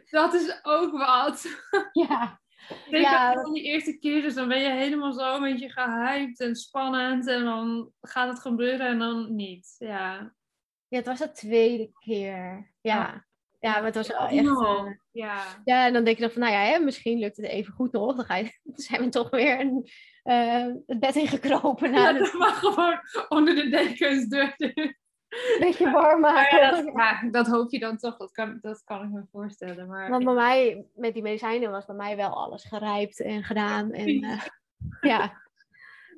[SPEAKER 1] dat is ook wat.
[SPEAKER 2] Ja.
[SPEAKER 1] Zeker ja, dat... die eerste keer, dus dan ben je helemaal zo een beetje gehyped en spannend. En dan gaat het gebeuren en dan niet. Ja.
[SPEAKER 2] Ja, het was de tweede keer. Ja. Ja, maar het was wel echt...
[SPEAKER 1] No.
[SPEAKER 2] Uh,
[SPEAKER 1] ja.
[SPEAKER 2] ja, en dan denk je dan van, nou ja, hè, misschien lukt het even goed nog. Dan, ga je, dan zijn we toch weer een, uh, het bed ingekropen.
[SPEAKER 1] Ja, dat mag gewoon onder de dekens door.
[SPEAKER 2] Een beetje warm maken.
[SPEAKER 1] Ja, dat, ja, dat hoop je dan toch. Dat kan, dat kan ik me voorstellen. Maar...
[SPEAKER 2] Want bij mij, met die medicijnen, was bij mij wel alles gerijpt en gedaan. En, uh, ja.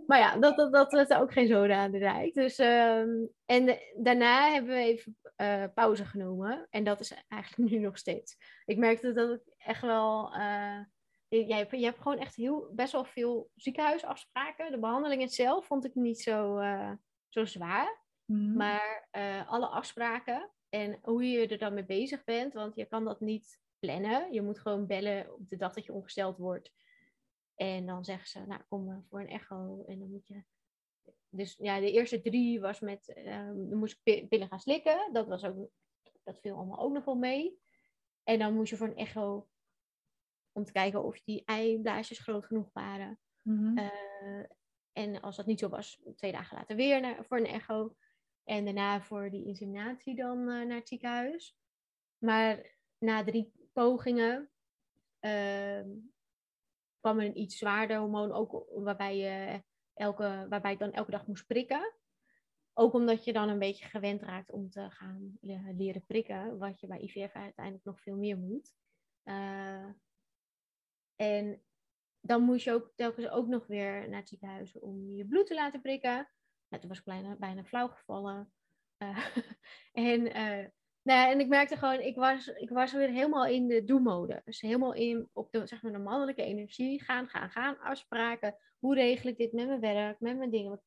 [SPEAKER 2] Maar ja, dat, dat, dat was ook geen zoden aan de dijk. Dus, um, en daarna hebben we even uh, pauze genomen. En dat is eigenlijk nu nog steeds. Ik merkte dat ik echt wel... Uh, je, hebt, je hebt gewoon echt heel, best wel veel ziekenhuisafspraken. De behandeling zelf vond ik niet zo, zo zwaar.
[SPEAKER 1] Mm.
[SPEAKER 2] Maar alle afspraken en hoe je er dan mee bezig bent. Want je kan dat niet plannen. Je moet gewoon bellen op de dag dat je ongesteld wordt. En dan zeggen ze, nou kom voor een echo. En dan moet je... Dus ja, de eerste drie was met... Um, dan moest ik pillen gaan slikken. Dat, was ook, dat viel allemaal ook nog wel mee. En dan moest je voor een echo... Om te kijken of die eiblaasjes groot genoeg waren.
[SPEAKER 1] Mm -hmm.
[SPEAKER 2] uh, en als dat niet zo was, twee dagen later weer naar, voor een echo. En daarna voor die inseminatie dan uh, naar het ziekenhuis. Maar na drie pogingen... Uh, kwam er een iets zwaarder hormoon, ook waarbij, je elke, waarbij ik dan elke dag moest prikken. Ook omdat je dan een beetje gewend raakt om te gaan leren prikken, wat je bij IVF uiteindelijk nog veel meer moet. Uh, en dan moest je ook telkens ook nog weer naar het ziekenhuis om je bloed te laten prikken. Toen was ik bijna, bijna flauw gevallen. Uh, en uh, nou ja, en ik merkte gewoon, ik was, ik was weer helemaal in de do-mode. Dus helemaal in, op de, zeg maar, de mannelijke energie. Gaan, gaan, gaan. Afspraken. Hoe regel ik dit met mijn werk, met mijn dingen. Want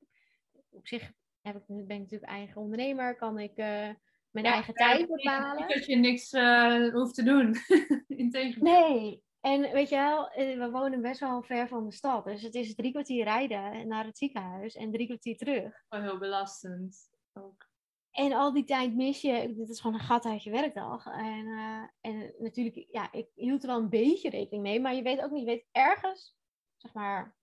[SPEAKER 2] op zich heb ik, ben ik natuurlijk eigen ondernemer. Kan ik uh, mijn
[SPEAKER 1] ja,
[SPEAKER 2] eigen tijd bepalen.
[SPEAKER 1] Niet dat je niks hoeft te doen. Integendeel.
[SPEAKER 2] Nee. En weet je wel, we wonen best wel ver van de stad. Dus het is drie kwartier rijden naar het ziekenhuis en drie kwartier terug.
[SPEAKER 1] Heel belastend ook.
[SPEAKER 2] En al die tijd mis je, dit is gewoon een gat uit je werkdag. En, uh, en natuurlijk, ja, ik hield er wel een beetje rekening mee, maar je weet ook niet, je weet ergens, zeg maar,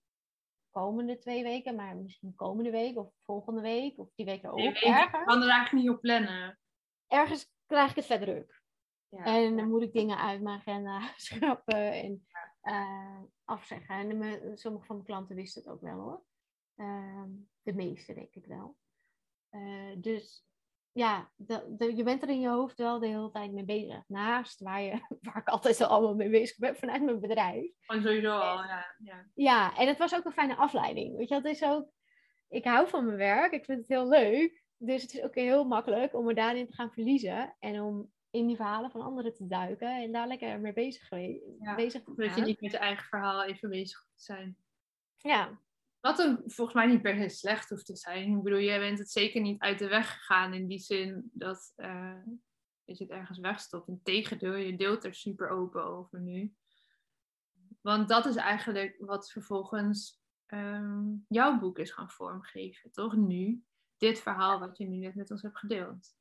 [SPEAKER 2] komende twee weken, maar misschien komende week of volgende week of die week ergens,
[SPEAKER 1] je kan er eigenlijk niet op plannen.
[SPEAKER 2] ergens krijg ik het vet druk.
[SPEAKER 1] Ja.
[SPEAKER 2] En dan moet ik dingen uit mijn agenda schrappen en uh, afzeggen. En de, sommige van mijn klanten wisten het ook wel hoor. Uh, de meeste denk ik wel. Uh, dus ja, de, de, je bent er in je hoofd wel de hele tijd mee bezig. Naast waar, je, waar ik altijd al allemaal mee bezig ben vanuit mijn bedrijf.
[SPEAKER 1] Gewoon sowieso al, ja, ja.
[SPEAKER 2] Ja, en het was ook een fijne afleiding. Weet je, het is ook... Ik hou van mijn werk, ik vind het heel leuk. Dus het is ook heel makkelijk om me daarin te gaan verliezen. En om in die verhalen van anderen te duiken. En daar lekker mee bezig,
[SPEAKER 1] ja,
[SPEAKER 2] bezig te
[SPEAKER 1] Dat je niet met je eigen verhaal even bezig moet zijn.
[SPEAKER 2] Ja,
[SPEAKER 1] Wat dan volgens mij niet per se slecht hoeft te zijn. Ik bedoel, jij bent het zeker niet uit de weg gegaan in die zin dat uh, je het ergens wegstopt. Integendeel, je deelt er super open over nu. Want dat is eigenlijk wat vervolgens um, jouw boek is gaan vormgeven, toch? Nu, dit verhaal wat je nu net met ons hebt gedeeld.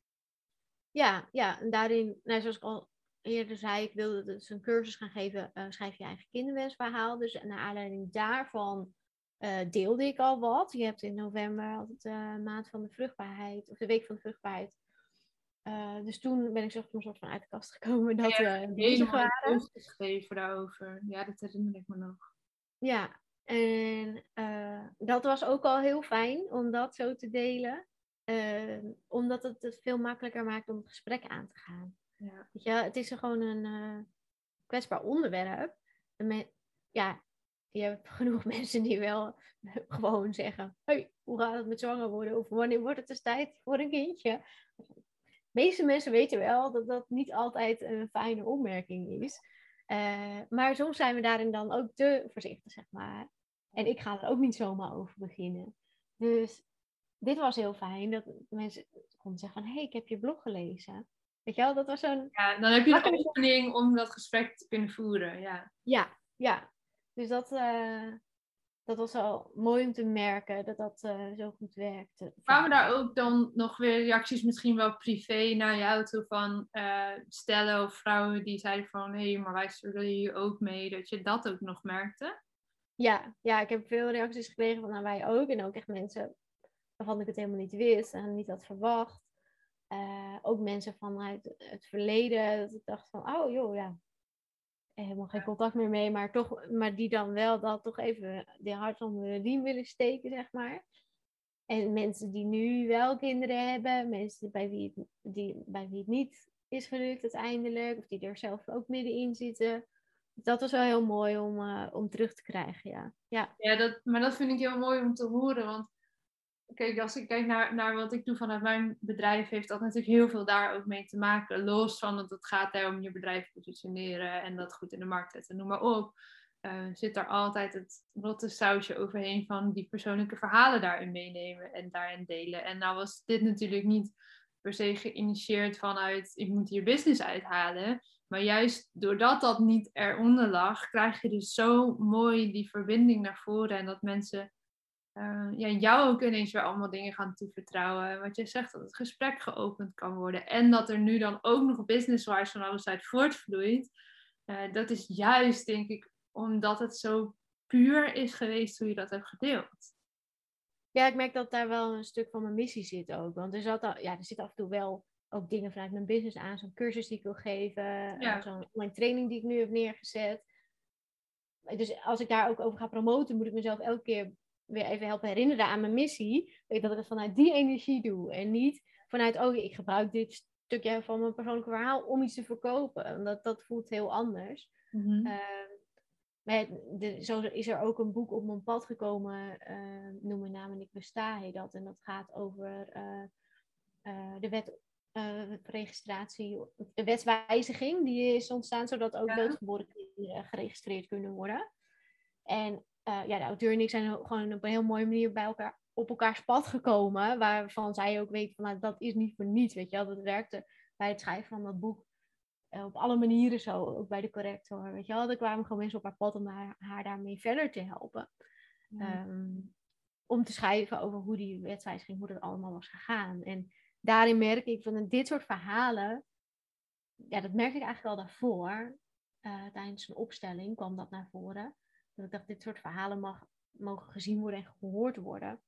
[SPEAKER 2] Ja, ja, en daarin, nou, zoals ik al eerder zei, ik wilde dus een cursus gaan geven, uh, schrijf je eigen kinderwensverhaal. Dus naar aanleiding daarvan uh, deelde ik al wat. Je hebt in november altijd de maand van de vruchtbaarheid, of de week van de vruchtbaarheid. dus toen ben ik zo een soort van uit de kast gekomen dat we
[SPEAKER 1] bezig waren. geschreven daarover. Ja, dat herinner ik me nog.
[SPEAKER 2] Ja, en dat was ook al heel fijn om dat zo te delen. Ehm, omdat het het veel makkelijker maakt om het gesprek aan te gaan. Ja. Weet je, het is er gewoon een uh, kwetsbaar onderwerp. ja, je hebt genoeg mensen die wel gewoon zeggen: hey, hoe gaat het met zwanger worden? Of wanneer wordt het dus tijd voor een kindje? De meeste mensen weten wel dat dat niet altijd een fijne opmerking is. Uh, maar soms zijn we daarin dan ook te voorzichtig, zeg maar. En ik ga er ook niet zomaar over beginnen. Dus dit was heel fijn. Dat mensen konden zeggen van, hé, hey, ik heb je blog gelezen. Weet je wel, dat was zo'n...
[SPEAKER 1] Ja, dan heb je de oefening om dat gesprek te kunnen voeren, ja.
[SPEAKER 2] Ja, ja. Dus dat, uh, dat was wel mooi om te merken, dat dat uh, zo goed werkte.
[SPEAKER 1] Kwamen daar ook dan nog weer reacties, misschien wel privé, naar jou toe van uh, stellen of vrouwen die zeiden van, hé, hey, maar wij zullen hier ook mee, dat je dat ook nog merkte?
[SPEAKER 2] Ja, ja, ik heb veel reacties gekregen van nou, wij ook. En ook echt mensen waarvan ik het helemaal niet wist en niet had verwacht. Uh, ook mensen vanuit het verleden, dat ik dacht van, oh joh, ja, helemaal geen contact meer mee, maar, toch, maar die dan wel dat toch even de hart onder de riem willen steken, zeg maar. En mensen die nu wel kinderen hebben, mensen bij wie het, die, bij wie het niet is gelukt uiteindelijk, of die er zelf ook middenin zitten. Dat was wel heel mooi om, uh, om terug te krijgen, ja. Ja,
[SPEAKER 1] ja dat, maar dat vind ik heel mooi om te horen, want kijk, als ik kijk naar, naar wat ik doe vanuit mijn bedrijf, heeft dat natuurlijk heel veel daar ook mee te maken. Los van dat het gaat om je bedrijf positioneren en dat goed in de markt zetten, noem maar op. Uh, zit er altijd het rotte sausje overheen van die persoonlijke verhalen daarin meenemen en daarin delen. En nou was dit natuurlijk niet per se geïnitieerd vanuit ik moet hier business uithalen. Maar juist doordat dat niet eronder lag, krijg je dus zo mooi die verbinding naar voren en dat mensen uh, ja, jou ook ineens weer allemaal dingen gaan toevertrouwen. Wat je zegt, dat het gesprek geopend kan worden. En dat er nu dan ook nog business-wise van alles uit voortvloeit. Uh, dat is juist, denk ik, omdat het zo puur is geweest hoe je dat hebt gedeeld.
[SPEAKER 2] Ja, ik merk dat daar wel een stuk van mijn missie zit ook. Want er, zat al, ja, er zit af en toe wel ook dingen vanuit mijn business aan. Zo'n cursus die ik wil geven. Ja. Uh, zo'n online training die ik nu heb neergezet. Dus als ik daar ook over ga promoten, moet ik mezelf elke keer weer even helpen herinneren aan mijn missie. Dat ik het vanuit die energie doe. En niet vanuit, oh, ik gebruik dit stukje van mijn persoonlijke verhaal om iets te verkopen. omdat dat voelt heel anders. Mm -hmm. uh, de, zo is er ook een boek op mijn pad gekomen, uh, noem mijn naam en ik besta heet dat. En dat gaat over uh, de wet registratie, de wetswijziging die is ontstaan zodat ook ja. doodgeboren kinderen geregistreerd kunnen worden. En uh, ja, de auteur en ik zijn gewoon op een heel mooie manier bij elkaar op elkaars pad gekomen. Waarvan zij ook weet van nou, dat is niet voor niets. Weet je wel, dat werkte bij het schrijven van dat boek uh, op alle manieren zo. Ook bij de corrector. Weet je wel, er kwamen gewoon mensen op haar pad om haar, haar daarmee verder te helpen. Um, om te schrijven over hoe die wetswijziging, hoe dat allemaal was gegaan. En daarin merk ik van dit soort verhalen. Ja, dat merk ik eigenlijk al daarvoor. Uh, tijdens een opstelling kwam dat naar voren. Dat dacht, dit soort verhalen mag, mogen gezien worden en gehoord worden.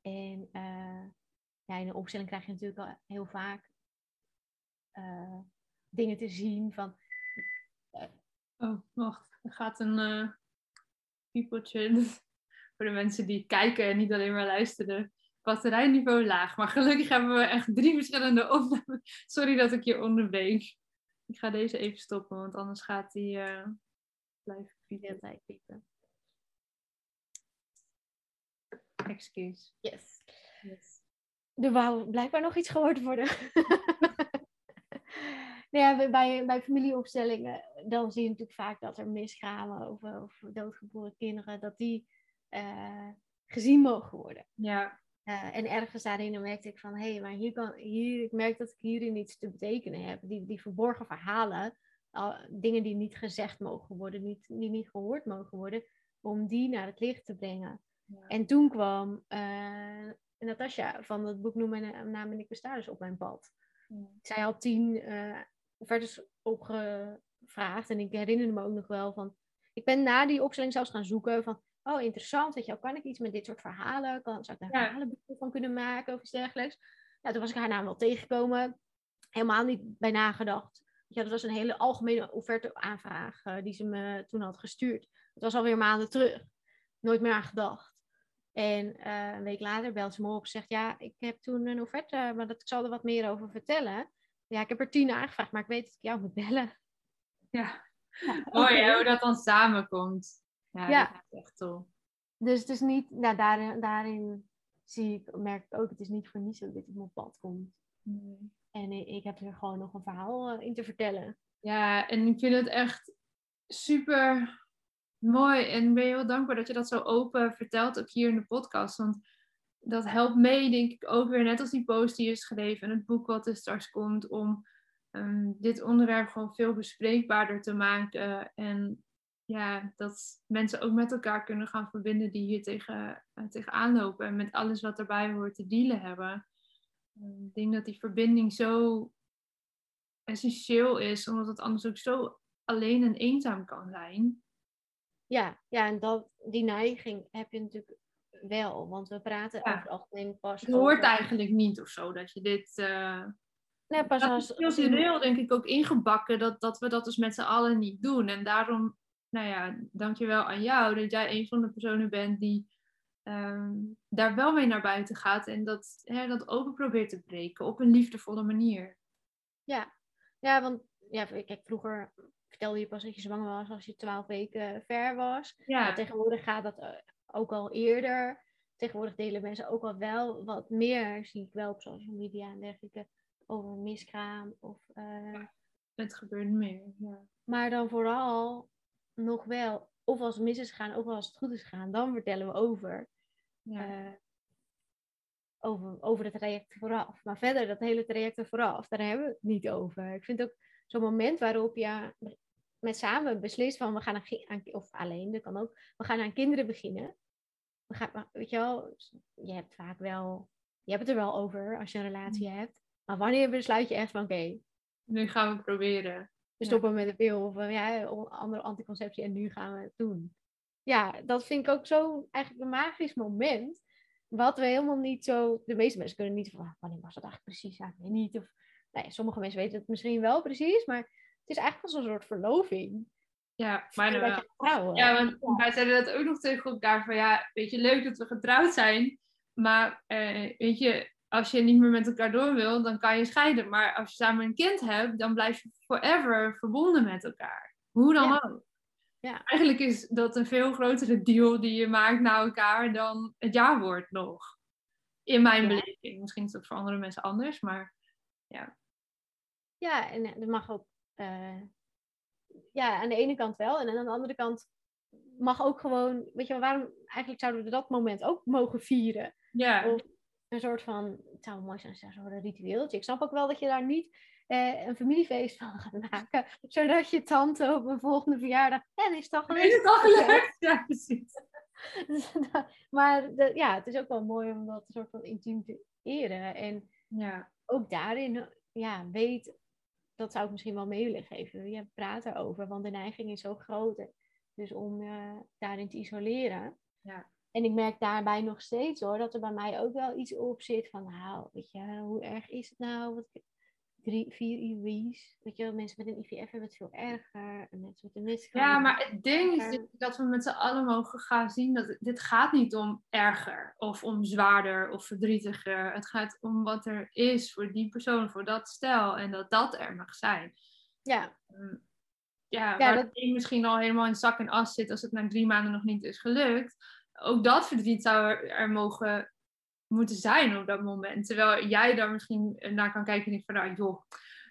[SPEAKER 2] En uh, ja, in een opstelling krijg je natuurlijk al heel vaak uh, dingen te zien van...
[SPEAKER 1] Uh, oh, wacht. Er gaat een uh, piepeltje voor de mensen die kijken en niet alleen maar luisteren. Batterijniveau laag. Maar gelukkig hebben we echt drie verschillende opnames. Sorry dat ik je onderbreek. Ik ga deze even stoppen, want anders gaat die blijven piepen. Excuus.
[SPEAKER 2] Yes. yes. Er wou blijkbaar nog iets gehoord worden. nou ja, bij, bij familieopstellingen, dan zie je natuurlijk vaak dat er miskramen of, of doodgeboren kinderen, dat die uh, gezien mogen worden.
[SPEAKER 1] Ja.
[SPEAKER 2] Uh, en ergens daarin merkte ik van, hé, hey, maar hier kan, hier, ik merk dat ik hierin iets te betekenen heb. Die, die verborgen verhalen, uh, dingen die niet gezegd mogen worden, niet, die niet gehoord mogen worden, om die naar het licht te brengen. En toen kwam uh, Natasja van het boek Noem mijn naam en ik besta dus op mijn pad. Ja. Zij had tien uh, offertes opgevraagd. En ik herinner me ook nog wel van... Ik ben na die opstelling zelfs gaan zoeken van... Oh, interessant. Weet je, kan ik iets met dit soort verhalen? Kan, zou ik daar
[SPEAKER 1] Ja.
[SPEAKER 2] verhalenboeken van kunnen maken of iets dergelijks? Ja, toen was ik haar naam wel tegengekomen. Helemaal niet bij nagedacht. Ja, dat was een hele algemene offerte-aanvraag eh, die ze me toen had gestuurd. Het was alweer maanden terug. Nooit meer aan gedacht. En eh, een week later belt ze me op en zegt: Ja, ik heb toen een offerte, maar dat, ik zal er wat meer over vertellen. Ja, ik heb er tien aangevraagd, maar ik weet dat ik jou moet bellen.
[SPEAKER 1] Ja.
[SPEAKER 2] Ja,
[SPEAKER 1] Mooi hoe dat dan samenkomt. Ja,
[SPEAKER 2] Ja.
[SPEAKER 1] dat is echt tof.
[SPEAKER 2] Dus het is niet, nou, daarin, daarin zie ik, merk ik ook, het is niet voor niets dat dit op mijn pad komt. En ik, ik heb er gewoon nog een verhaal eh, in te vertellen.
[SPEAKER 1] Ja, en ik vind het echt super mooi. En ik ben heel dankbaar dat je dat zo open vertelt, ook hier in de podcast. Want dat helpt mee, denk ik, ook weer, net als die post die is geschreven en het boek wat er straks komt, om ehm, dit onderwerp gewoon veel bespreekbaarder te maken. En ja, dat mensen ook met elkaar kunnen gaan verbinden die hier tegen, uh, tegenaan lopen en met alles wat erbij hoort te dealen hebben. Ik denk dat die verbinding zo essentieel is, omdat het anders ook zo alleen en eenzaam kan zijn.
[SPEAKER 2] Ja, ja en dat, die neiging heb je natuurlijk wel. Want we praten
[SPEAKER 1] Ja.
[SPEAKER 2] over het algemeen pas
[SPEAKER 1] Het hoort
[SPEAKER 2] over-
[SPEAKER 1] eigenlijk niet of zo dat je dit. eh,
[SPEAKER 2] Nee, pas
[SPEAKER 1] dat
[SPEAKER 2] als...
[SPEAKER 1] is cultureel denk ik ook ingebakken dat, dat we dat dus met z'n allen niet doen. En daarom, nou ja, dankjewel aan jou dat jij een van de personen bent die ehm, daar wel mee naar buiten gaat en dat, hè, dat open probeert te breken op een liefdevolle manier.
[SPEAKER 2] Ja, ja want ja, kijk, vroeger vertelde je pas dat je zwanger was als je twaalf weken ver was.
[SPEAKER 1] Ja,
[SPEAKER 2] Maar tegenwoordig gaat dat eh, ook al eerder. Tegenwoordig delen mensen ook al wel wat meer, zie ik wel op social media en dergelijke, over miskraam. Of, eh,
[SPEAKER 1] het gebeurt meer. Ja.
[SPEAKER 2] maar dan vooral nog wel, of als het mis is gegaan, of als het goed is gegaan, dan vertellen we over.
[SPEAKER 1] Ja.
[SPEAKER 2] eh, over, over het traject vooraf. Maar verder, dat hele traject er vooraf, daar hebben we het niet over. Ik vind ook zo'n moment waarop je met samen beslist van we gaan aan, ki- aan- of alleen, dat kan ook, we gaan aan kinderen beginnen. We gaan, weet je wel, je hebt vaak wel, je hebt het er wel over als je een relatie hebt. Maar wanneer besluit je echt van oké,
[SPEAKER 1] Nu gaan we proberen.
[SPEAKER 2] we
[SPEAKER 1] Ja.
[SPEAKER 2] stoppen met de pil of eh, ja, andere anticonceptie en nu gaan we het doen. Ja, dat vind ik ook zo eigenlijk een magisch moment. Wat we helemaal niet zo. De meeste mensen kunnen niet van "Ah, wanneer was dat eigenlijk precies? Ja, ik weet niet. Of, nou ja, sommige mensen weten het misschien wel precies, maar het is eigenlijk als een soort verloving.
[SPEAKER 1] Ja, maar. Ja, want wij zeiden dat ook nog tegen elkaar van ja, weet je, leuk dat we getrouwd zijn, maar eh, weet je, als je niet meer met elkaar door wil, dan kan je scheiden. Maar als je samen een kind hebt, dan blijf je forever verbonden met elkaar. Hoe dan
[SPEAKER 2] Ja.
[SPEAKER 1] ook.
[SPEAKER 2] Ja.
[SPEAKER 1] Eigenlijk is dat een veel grotere deal die je maakt naar elkaar dan het jaarwoord nog. In mijn
[SPEAKER 2] Ja.
[SPEAKER 1] beleving. Misschien is dat voor andere mensen anders, maar
[SPEAKER 2] Ja, en eh, dat mag ook. Eh, ja, aan de ene kant wel. En aan de andere kant mag ook gewoon. Weet je wel, waarom eigenlijk zouden we dat moment ook mogen vieren?
[SPEAKER 1] ja.
[SPEAKER 2] Of een soort van, het zou mooi zijn soort ritueeltje. Ik snap ook wel dat je daar niet eh, een familiefeest van gaat maken. Zodat je tante op een volgende verjaardag, en is het al
[SPEAKER 1] Is het al gelukt? Ja, precies.
[SPEAKER 2] maar de- ja, het is ook wel mooi om dat een soort van intiem te eren. En
[SPEAKER 1] Ja.
[SPEAKER 2] ook daarin, ja, weet, dat zou ik misschien wel mee willen geven. Je praat erover, want de neiging is zo groot. Dus om eh, daarin te isoleren.
[SPEAKER 1] Ja.
[SPEAKER 2] En ik merk daarbij nog steeds hoor, dat er bij mij ook wel iets op zit van, nou, weet je, hoe erg is het nou? Wat, drie, vier IW's. Weet je, wel, mensen met een IVF hebben het veel erger. En mensen met een miskraam.
[SPEAKER 1] Ja, maar het ding is dit- dat we met z'n allen mogen gaan zien dat dit gaat niet om erger of om zwaarder of verdrietiger. Het gaat om wat er is voor die persoon, voor dat stel en dat dat er mag zijn.
[SPEAKER 2] Ja,
[SPEAKER 1] Ehm, Ja,
[SPEAKER 2] Ja, dat-
[SPEAKER 1] misschien al helemaal in zak en as zit als het na drie maanden nog niet is gelukt. Ook dat verdriet zou er, er mogen moeten zijn op dat moment. Terwijl jij daar misschien naar kan kijken en denkt van, nou joh,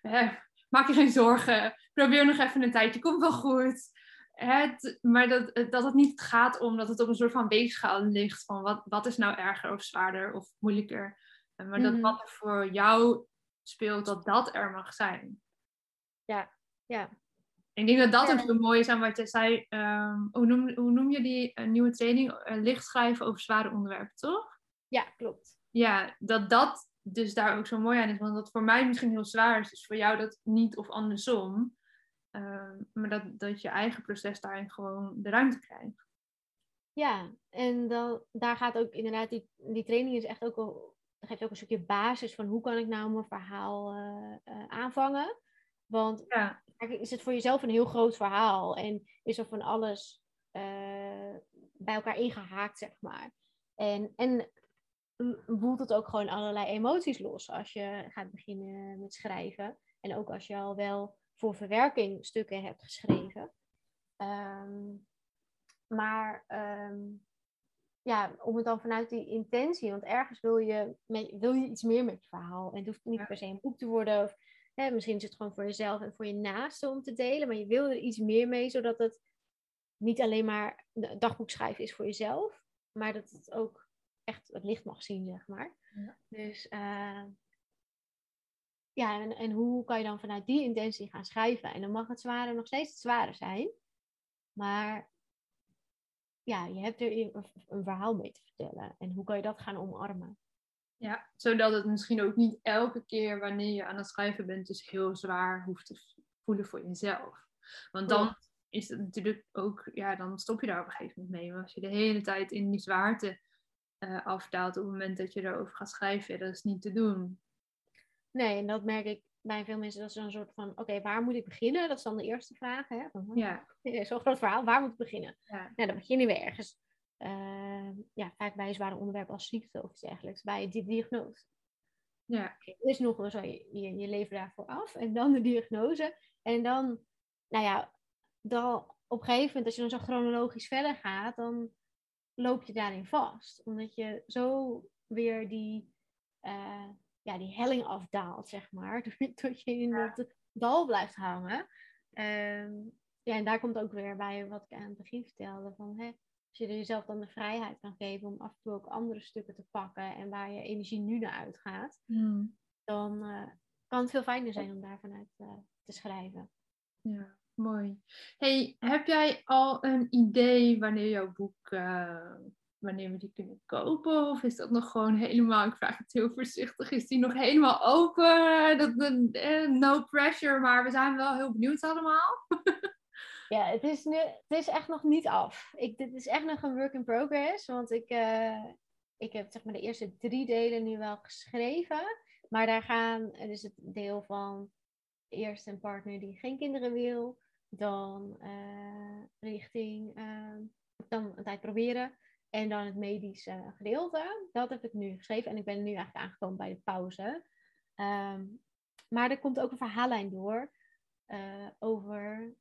[SPEAKER 1] hè, maak je geen zorgen. Probeer nog even een tijdje, komt wel goed. Het, maar dat, dat het niet gaat om dat het op een soort van weegschaal ligt van wat, wat is nou erger of zwaarder of moeilijker. Eh, Maar dat
[SPEAKER 2] Mhm.
[SPEAKER 1] wat er voor jou speelt, dat dat er mag zijn.
[SPEAKER 2] ja.
[SPEAKER 1] Ik denk dat dat
[SPEAKER 2] Ja.
[SPEAKER 1] ook zo mooi is aan wat je zei. ehm, hoe, noem, hoe noem je die eh, nieuwe training? Eh, licht schrijven over zware onderwerpen, toch?
[SPEAKER 2] Ja, klopt.
[SPEAKER 1] Ja, dat dat dus daar ook zo mooi aan is. Want dat voor mij misschien heel zwaar is, is voor jou dat niet of andersom. Ehm, maar dat, dat je eigen proces daarin gewoon de ruimte krijgt.
[SPEAKER 2] Ja, en dan, daar gaat ook inderdaad, die, die training is echt ook al, geeft ook een stukje basis van hoe kan ik nou mijn verhaal uh, uh, aanvangen. Want ja. is het voor jezelf een heel groot verhaal en is er van alles uh, bij elkaar ingehaakt, zeg maar. En, en woelt het ook gewoon allerlei emoties los als je gaat beginnen met schrijven. En ook als je al wel voor verwerking stukken hebt geschreven. Um, maar um, ja, om het dan vanuit die intentie, want ergens wil je, wil je iets meer met je verhaal. En het hoeft niet per se een boek te worden. Of, hè, misschien is het gewoon voor jezelf en voor je naasten om te delen. Maar je wil er iets meer mee, zodat het niet alleen maar dagboek schrijven is voor jezelf. Maar dat het ook echt het licht mag zien, zeg maar. Ja. Dus uh, ja, en, en hoe kan je dan vanuit die intentie gaan schrijven? En dan mag het zware nog steeds het zware zijn. Maar ja, je hebt er een verhaal mee te vertellen. En hoe kan je dat gaan omarmen?
[SPEAKER 1] Ja, zodat het misschien ook niet elke keer wanneer je aan het schrijven bent, dus heel zwaar hoeft te voelen voor jezelf. Want dan is het natuurlijk ook, ja, dan stop je daar op een gegeven moment mee. Maar als je de hele tijd in die zwaarte uh, afdaalt op het moment dat je erover gaat schrijven, dat is niet te doen.
[SPEAKER 2] Nee, en dat merk ik bij veel mensen. Dat is een soort van, oké, waar moet ik beginnen? Dat is dan de eerste vraag. Hè? Van, ja. Zo'n groot verhaal, waar moet ik beginnen? Ja. Nou, dan beginnen we ergens. Uh, ja, vaak bij een zware onderwerp als ziekte of iets dergelijks. Bij de diagnose. Ja. Er is nog wel zo je, je, je leven daarvoor af. En dan de diagnose. En dan, nou ja, dan op een gegeven moment, als je dan zo chronologisch verder gaat, dan loop je daarin vast. Omdat je zo weer die, uh, ja, die helling afdaalt, zeg maar. Tot je in dat dal blijft hangen. Um, ja, en daar komt ook weer bij wat ik aan het begin vertelde. Van, hè, als je jezelf dan de vrijheid kan geven om af en toe ook andere stukken te pakken. En waar je energie nu naar uitgaat. Hmm. Dan uh, kan het veel fijner zijn om daar vanuit uh, te schrijven.
[SPEAKER 1] Ja. Mooi. Hey, heb jij al een idee wanneer jouw boek, uh, wanneer we die kunnen kopen? Of is dat nog gewoon helemaal, ik vraag het heel voorzichtig, is die nog helemaal open? Dat, uh, no pressure, maar we zijn wel heel benieuwd allemaal.
[SPEAKER 2] ja, het is, nu, het is echt nog niet af. Ik, dit is echt nog een work in progress, want ik, uh, ik heb zeg maar de eerste drie delen nu wel geschreven. Maar daar gaan, dus het deel van eerst een partner die geen kinderen wil. Dan uh, richting, uh, dan een tijd proberen. En dan het medische gedeelte. Dat heb ik nu geschreven. En ik ben nu eigenlijk aangekomen bij de pauze. Um, maar er komt ook een verhaallijn door. Uh, over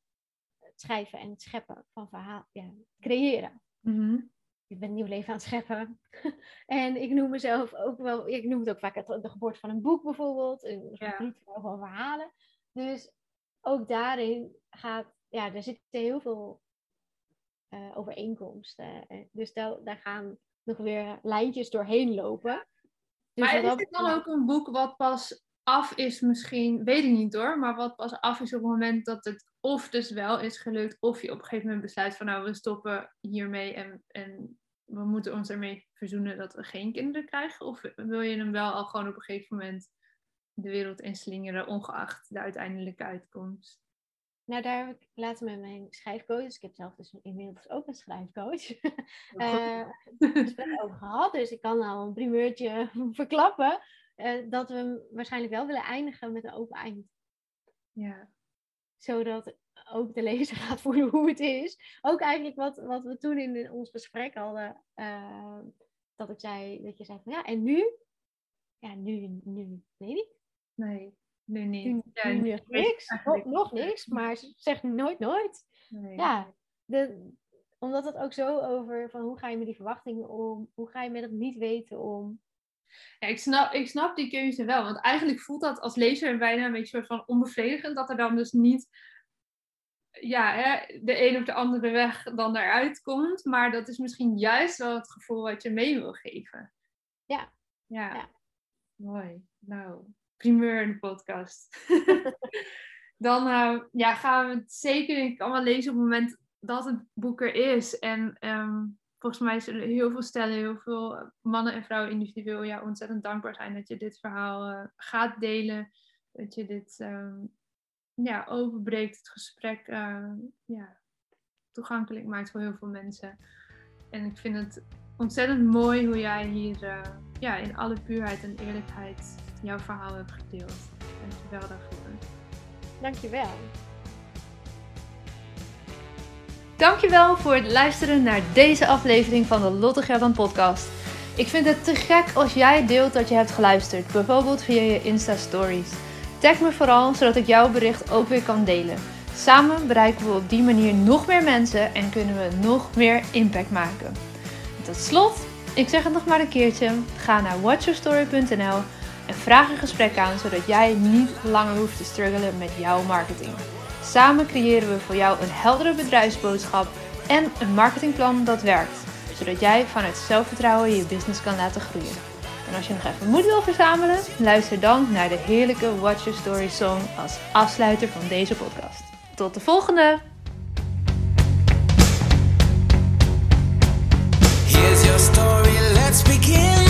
[SPEAKER 2] het schrijven en het scheppen van verhaal. Ja, creëren. Mm-hmm. Ik ben een nieuw leven aan het scheppen. en ik noem mezelf ook wel, ik noem het ook vaak de geboorte van een boek bijvoorbeeld. Een ja. van verhalen. Dus ook daarin gaat, ja, er zitten heel veel uh, overeenkomsten. Eh, dus daar, daar gaan nog weer lijntjes doorheen lopen.
[SPEAKER 1] Dus maar is dit dan ook een boek wat pas af is misschien, weet ik niet hoor, maar wat pas af is op het moment dat het of dus wel is gelukt, of je op een gegeven moment besluit van nou we stoppen hiermee en, en we moeten ons ermee verzoenen dat we geen kinderen krijgen? Of wil je hem wel al gewoon op een gegeven moment de wereld inslingeren, ongeacht de uiteindelijke uitkomst?
[SPEAKER 2] Nou, daar heb ik later met mijn schrijfcoach, dus ik heb zelf dus inmiddels ook een schrijfcoach, uh, gesprek over gehad. Dus ik kan al een primeurtje verklappen uh, dat we waarschijnlijk wel willen eindigen met een open eind. Ja. Zodat ook de lezer gaat voelen hoe het is. Ook eigenlijk wat, wat we toen in ons gesprek hadden, uh, dat ik zei, dat je zei van ja, en nu? Ja, nu, nu, weet ik
[SPEAKER 1] Nee, nu niet.
[SPEAKER 2] Ja, nu nog niks. Nog, nog, niks, maar zeg nooit nooit. Nee. Ja, de, omdat het ook zo over van hoe ga je met die verwachtingen om? Hoe ga je met het niet weten om?
[SPEAKER 1] Ja, ik snap, ik snap die keuze wel. Want eigenlijk voelt dat als lezer bijna een beetje van onbevredigend. Dat er dan dus niet ja, hè, de een of de andere weg dan eruit komt. Maar dat is misschien juist wel het gevoel wat je mee wil geven.
[SPEAKER 2] Ja.
[SPEAKER 1] Ja. ja. Mooi. Nou, primeur in de podcast. dan uh, ja, gaan we het zeker allemaal lezen op het moment dat het boek er is. En um,
[SPEAKER 3] volgens mij zullen heel veel stellen, heel veel mannen en vrouwen individueel ja, ontzettend dankbaar zijn dat je dit verhaal eh, gaat delen. Dat je dit ehm, ja, overbreekt, het gesprek uh, ja, toegankelijk maakt voor heel veel mensen. En ik vind het ontzettend mooi hoe jij hier ja, in alle puurheid en eerlijkheid jouw verhaal hebt gedeeld. Dankjewel daarvoor.
[SPEAKER 2] Dankjewel.
[SPEAKER 3] Dankjewel voor het luisteren naar deze aflevering van de Lotte Gerdan podcast. Ik vind het te gek als jij deelt dat je hebt geluisterd, bijvoorbeeld via je Insta Stories. Tag me vooral, zodat ik jouw bericht ook weer kan delen. Samen bereiken we op die manier nog meer mensen en kunnen we nog meer impact maken. tot slot, ik zeg het nog maar een keertje, ga naar watchyourstory.nl en vraag een gesprek aan, zodat jij niet langer hoeft te struggelen met jouw marketing. Samen creëren we voor jou een heldere bedrijfsboodschap en een marketingplan dat werkt, zodat jij vanuit zelfvertrouwen je business kan laten groeien. En als je nog even moed wil verzamelen, luister dan naar de heerlijke Watch Your Story song als afsluiter van deze podcast. Tot de volgende! Here's your story, let's begin.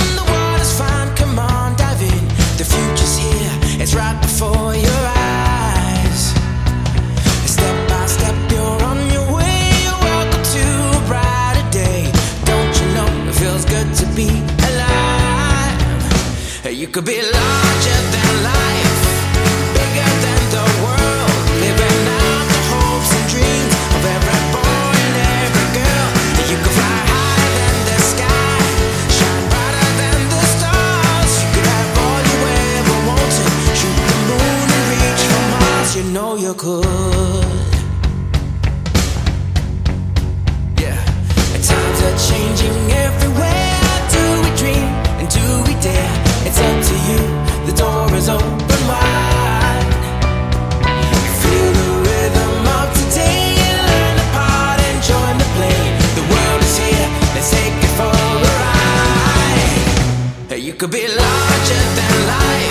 [SPEAKER 3] It's right before your eyes. Step by step, you're on your way. Welcome to a brighter day. Don't you know it feels good to be alive? You could be larger than life, Mars. You know you could. Yeah, times are changing everywhere. Do we dream and do we dare? It's up to you. The door is open wide. Feel the rhythm of today. Learn the part and join the play. The world is here. Let's take it for a ride. You could be larger than life,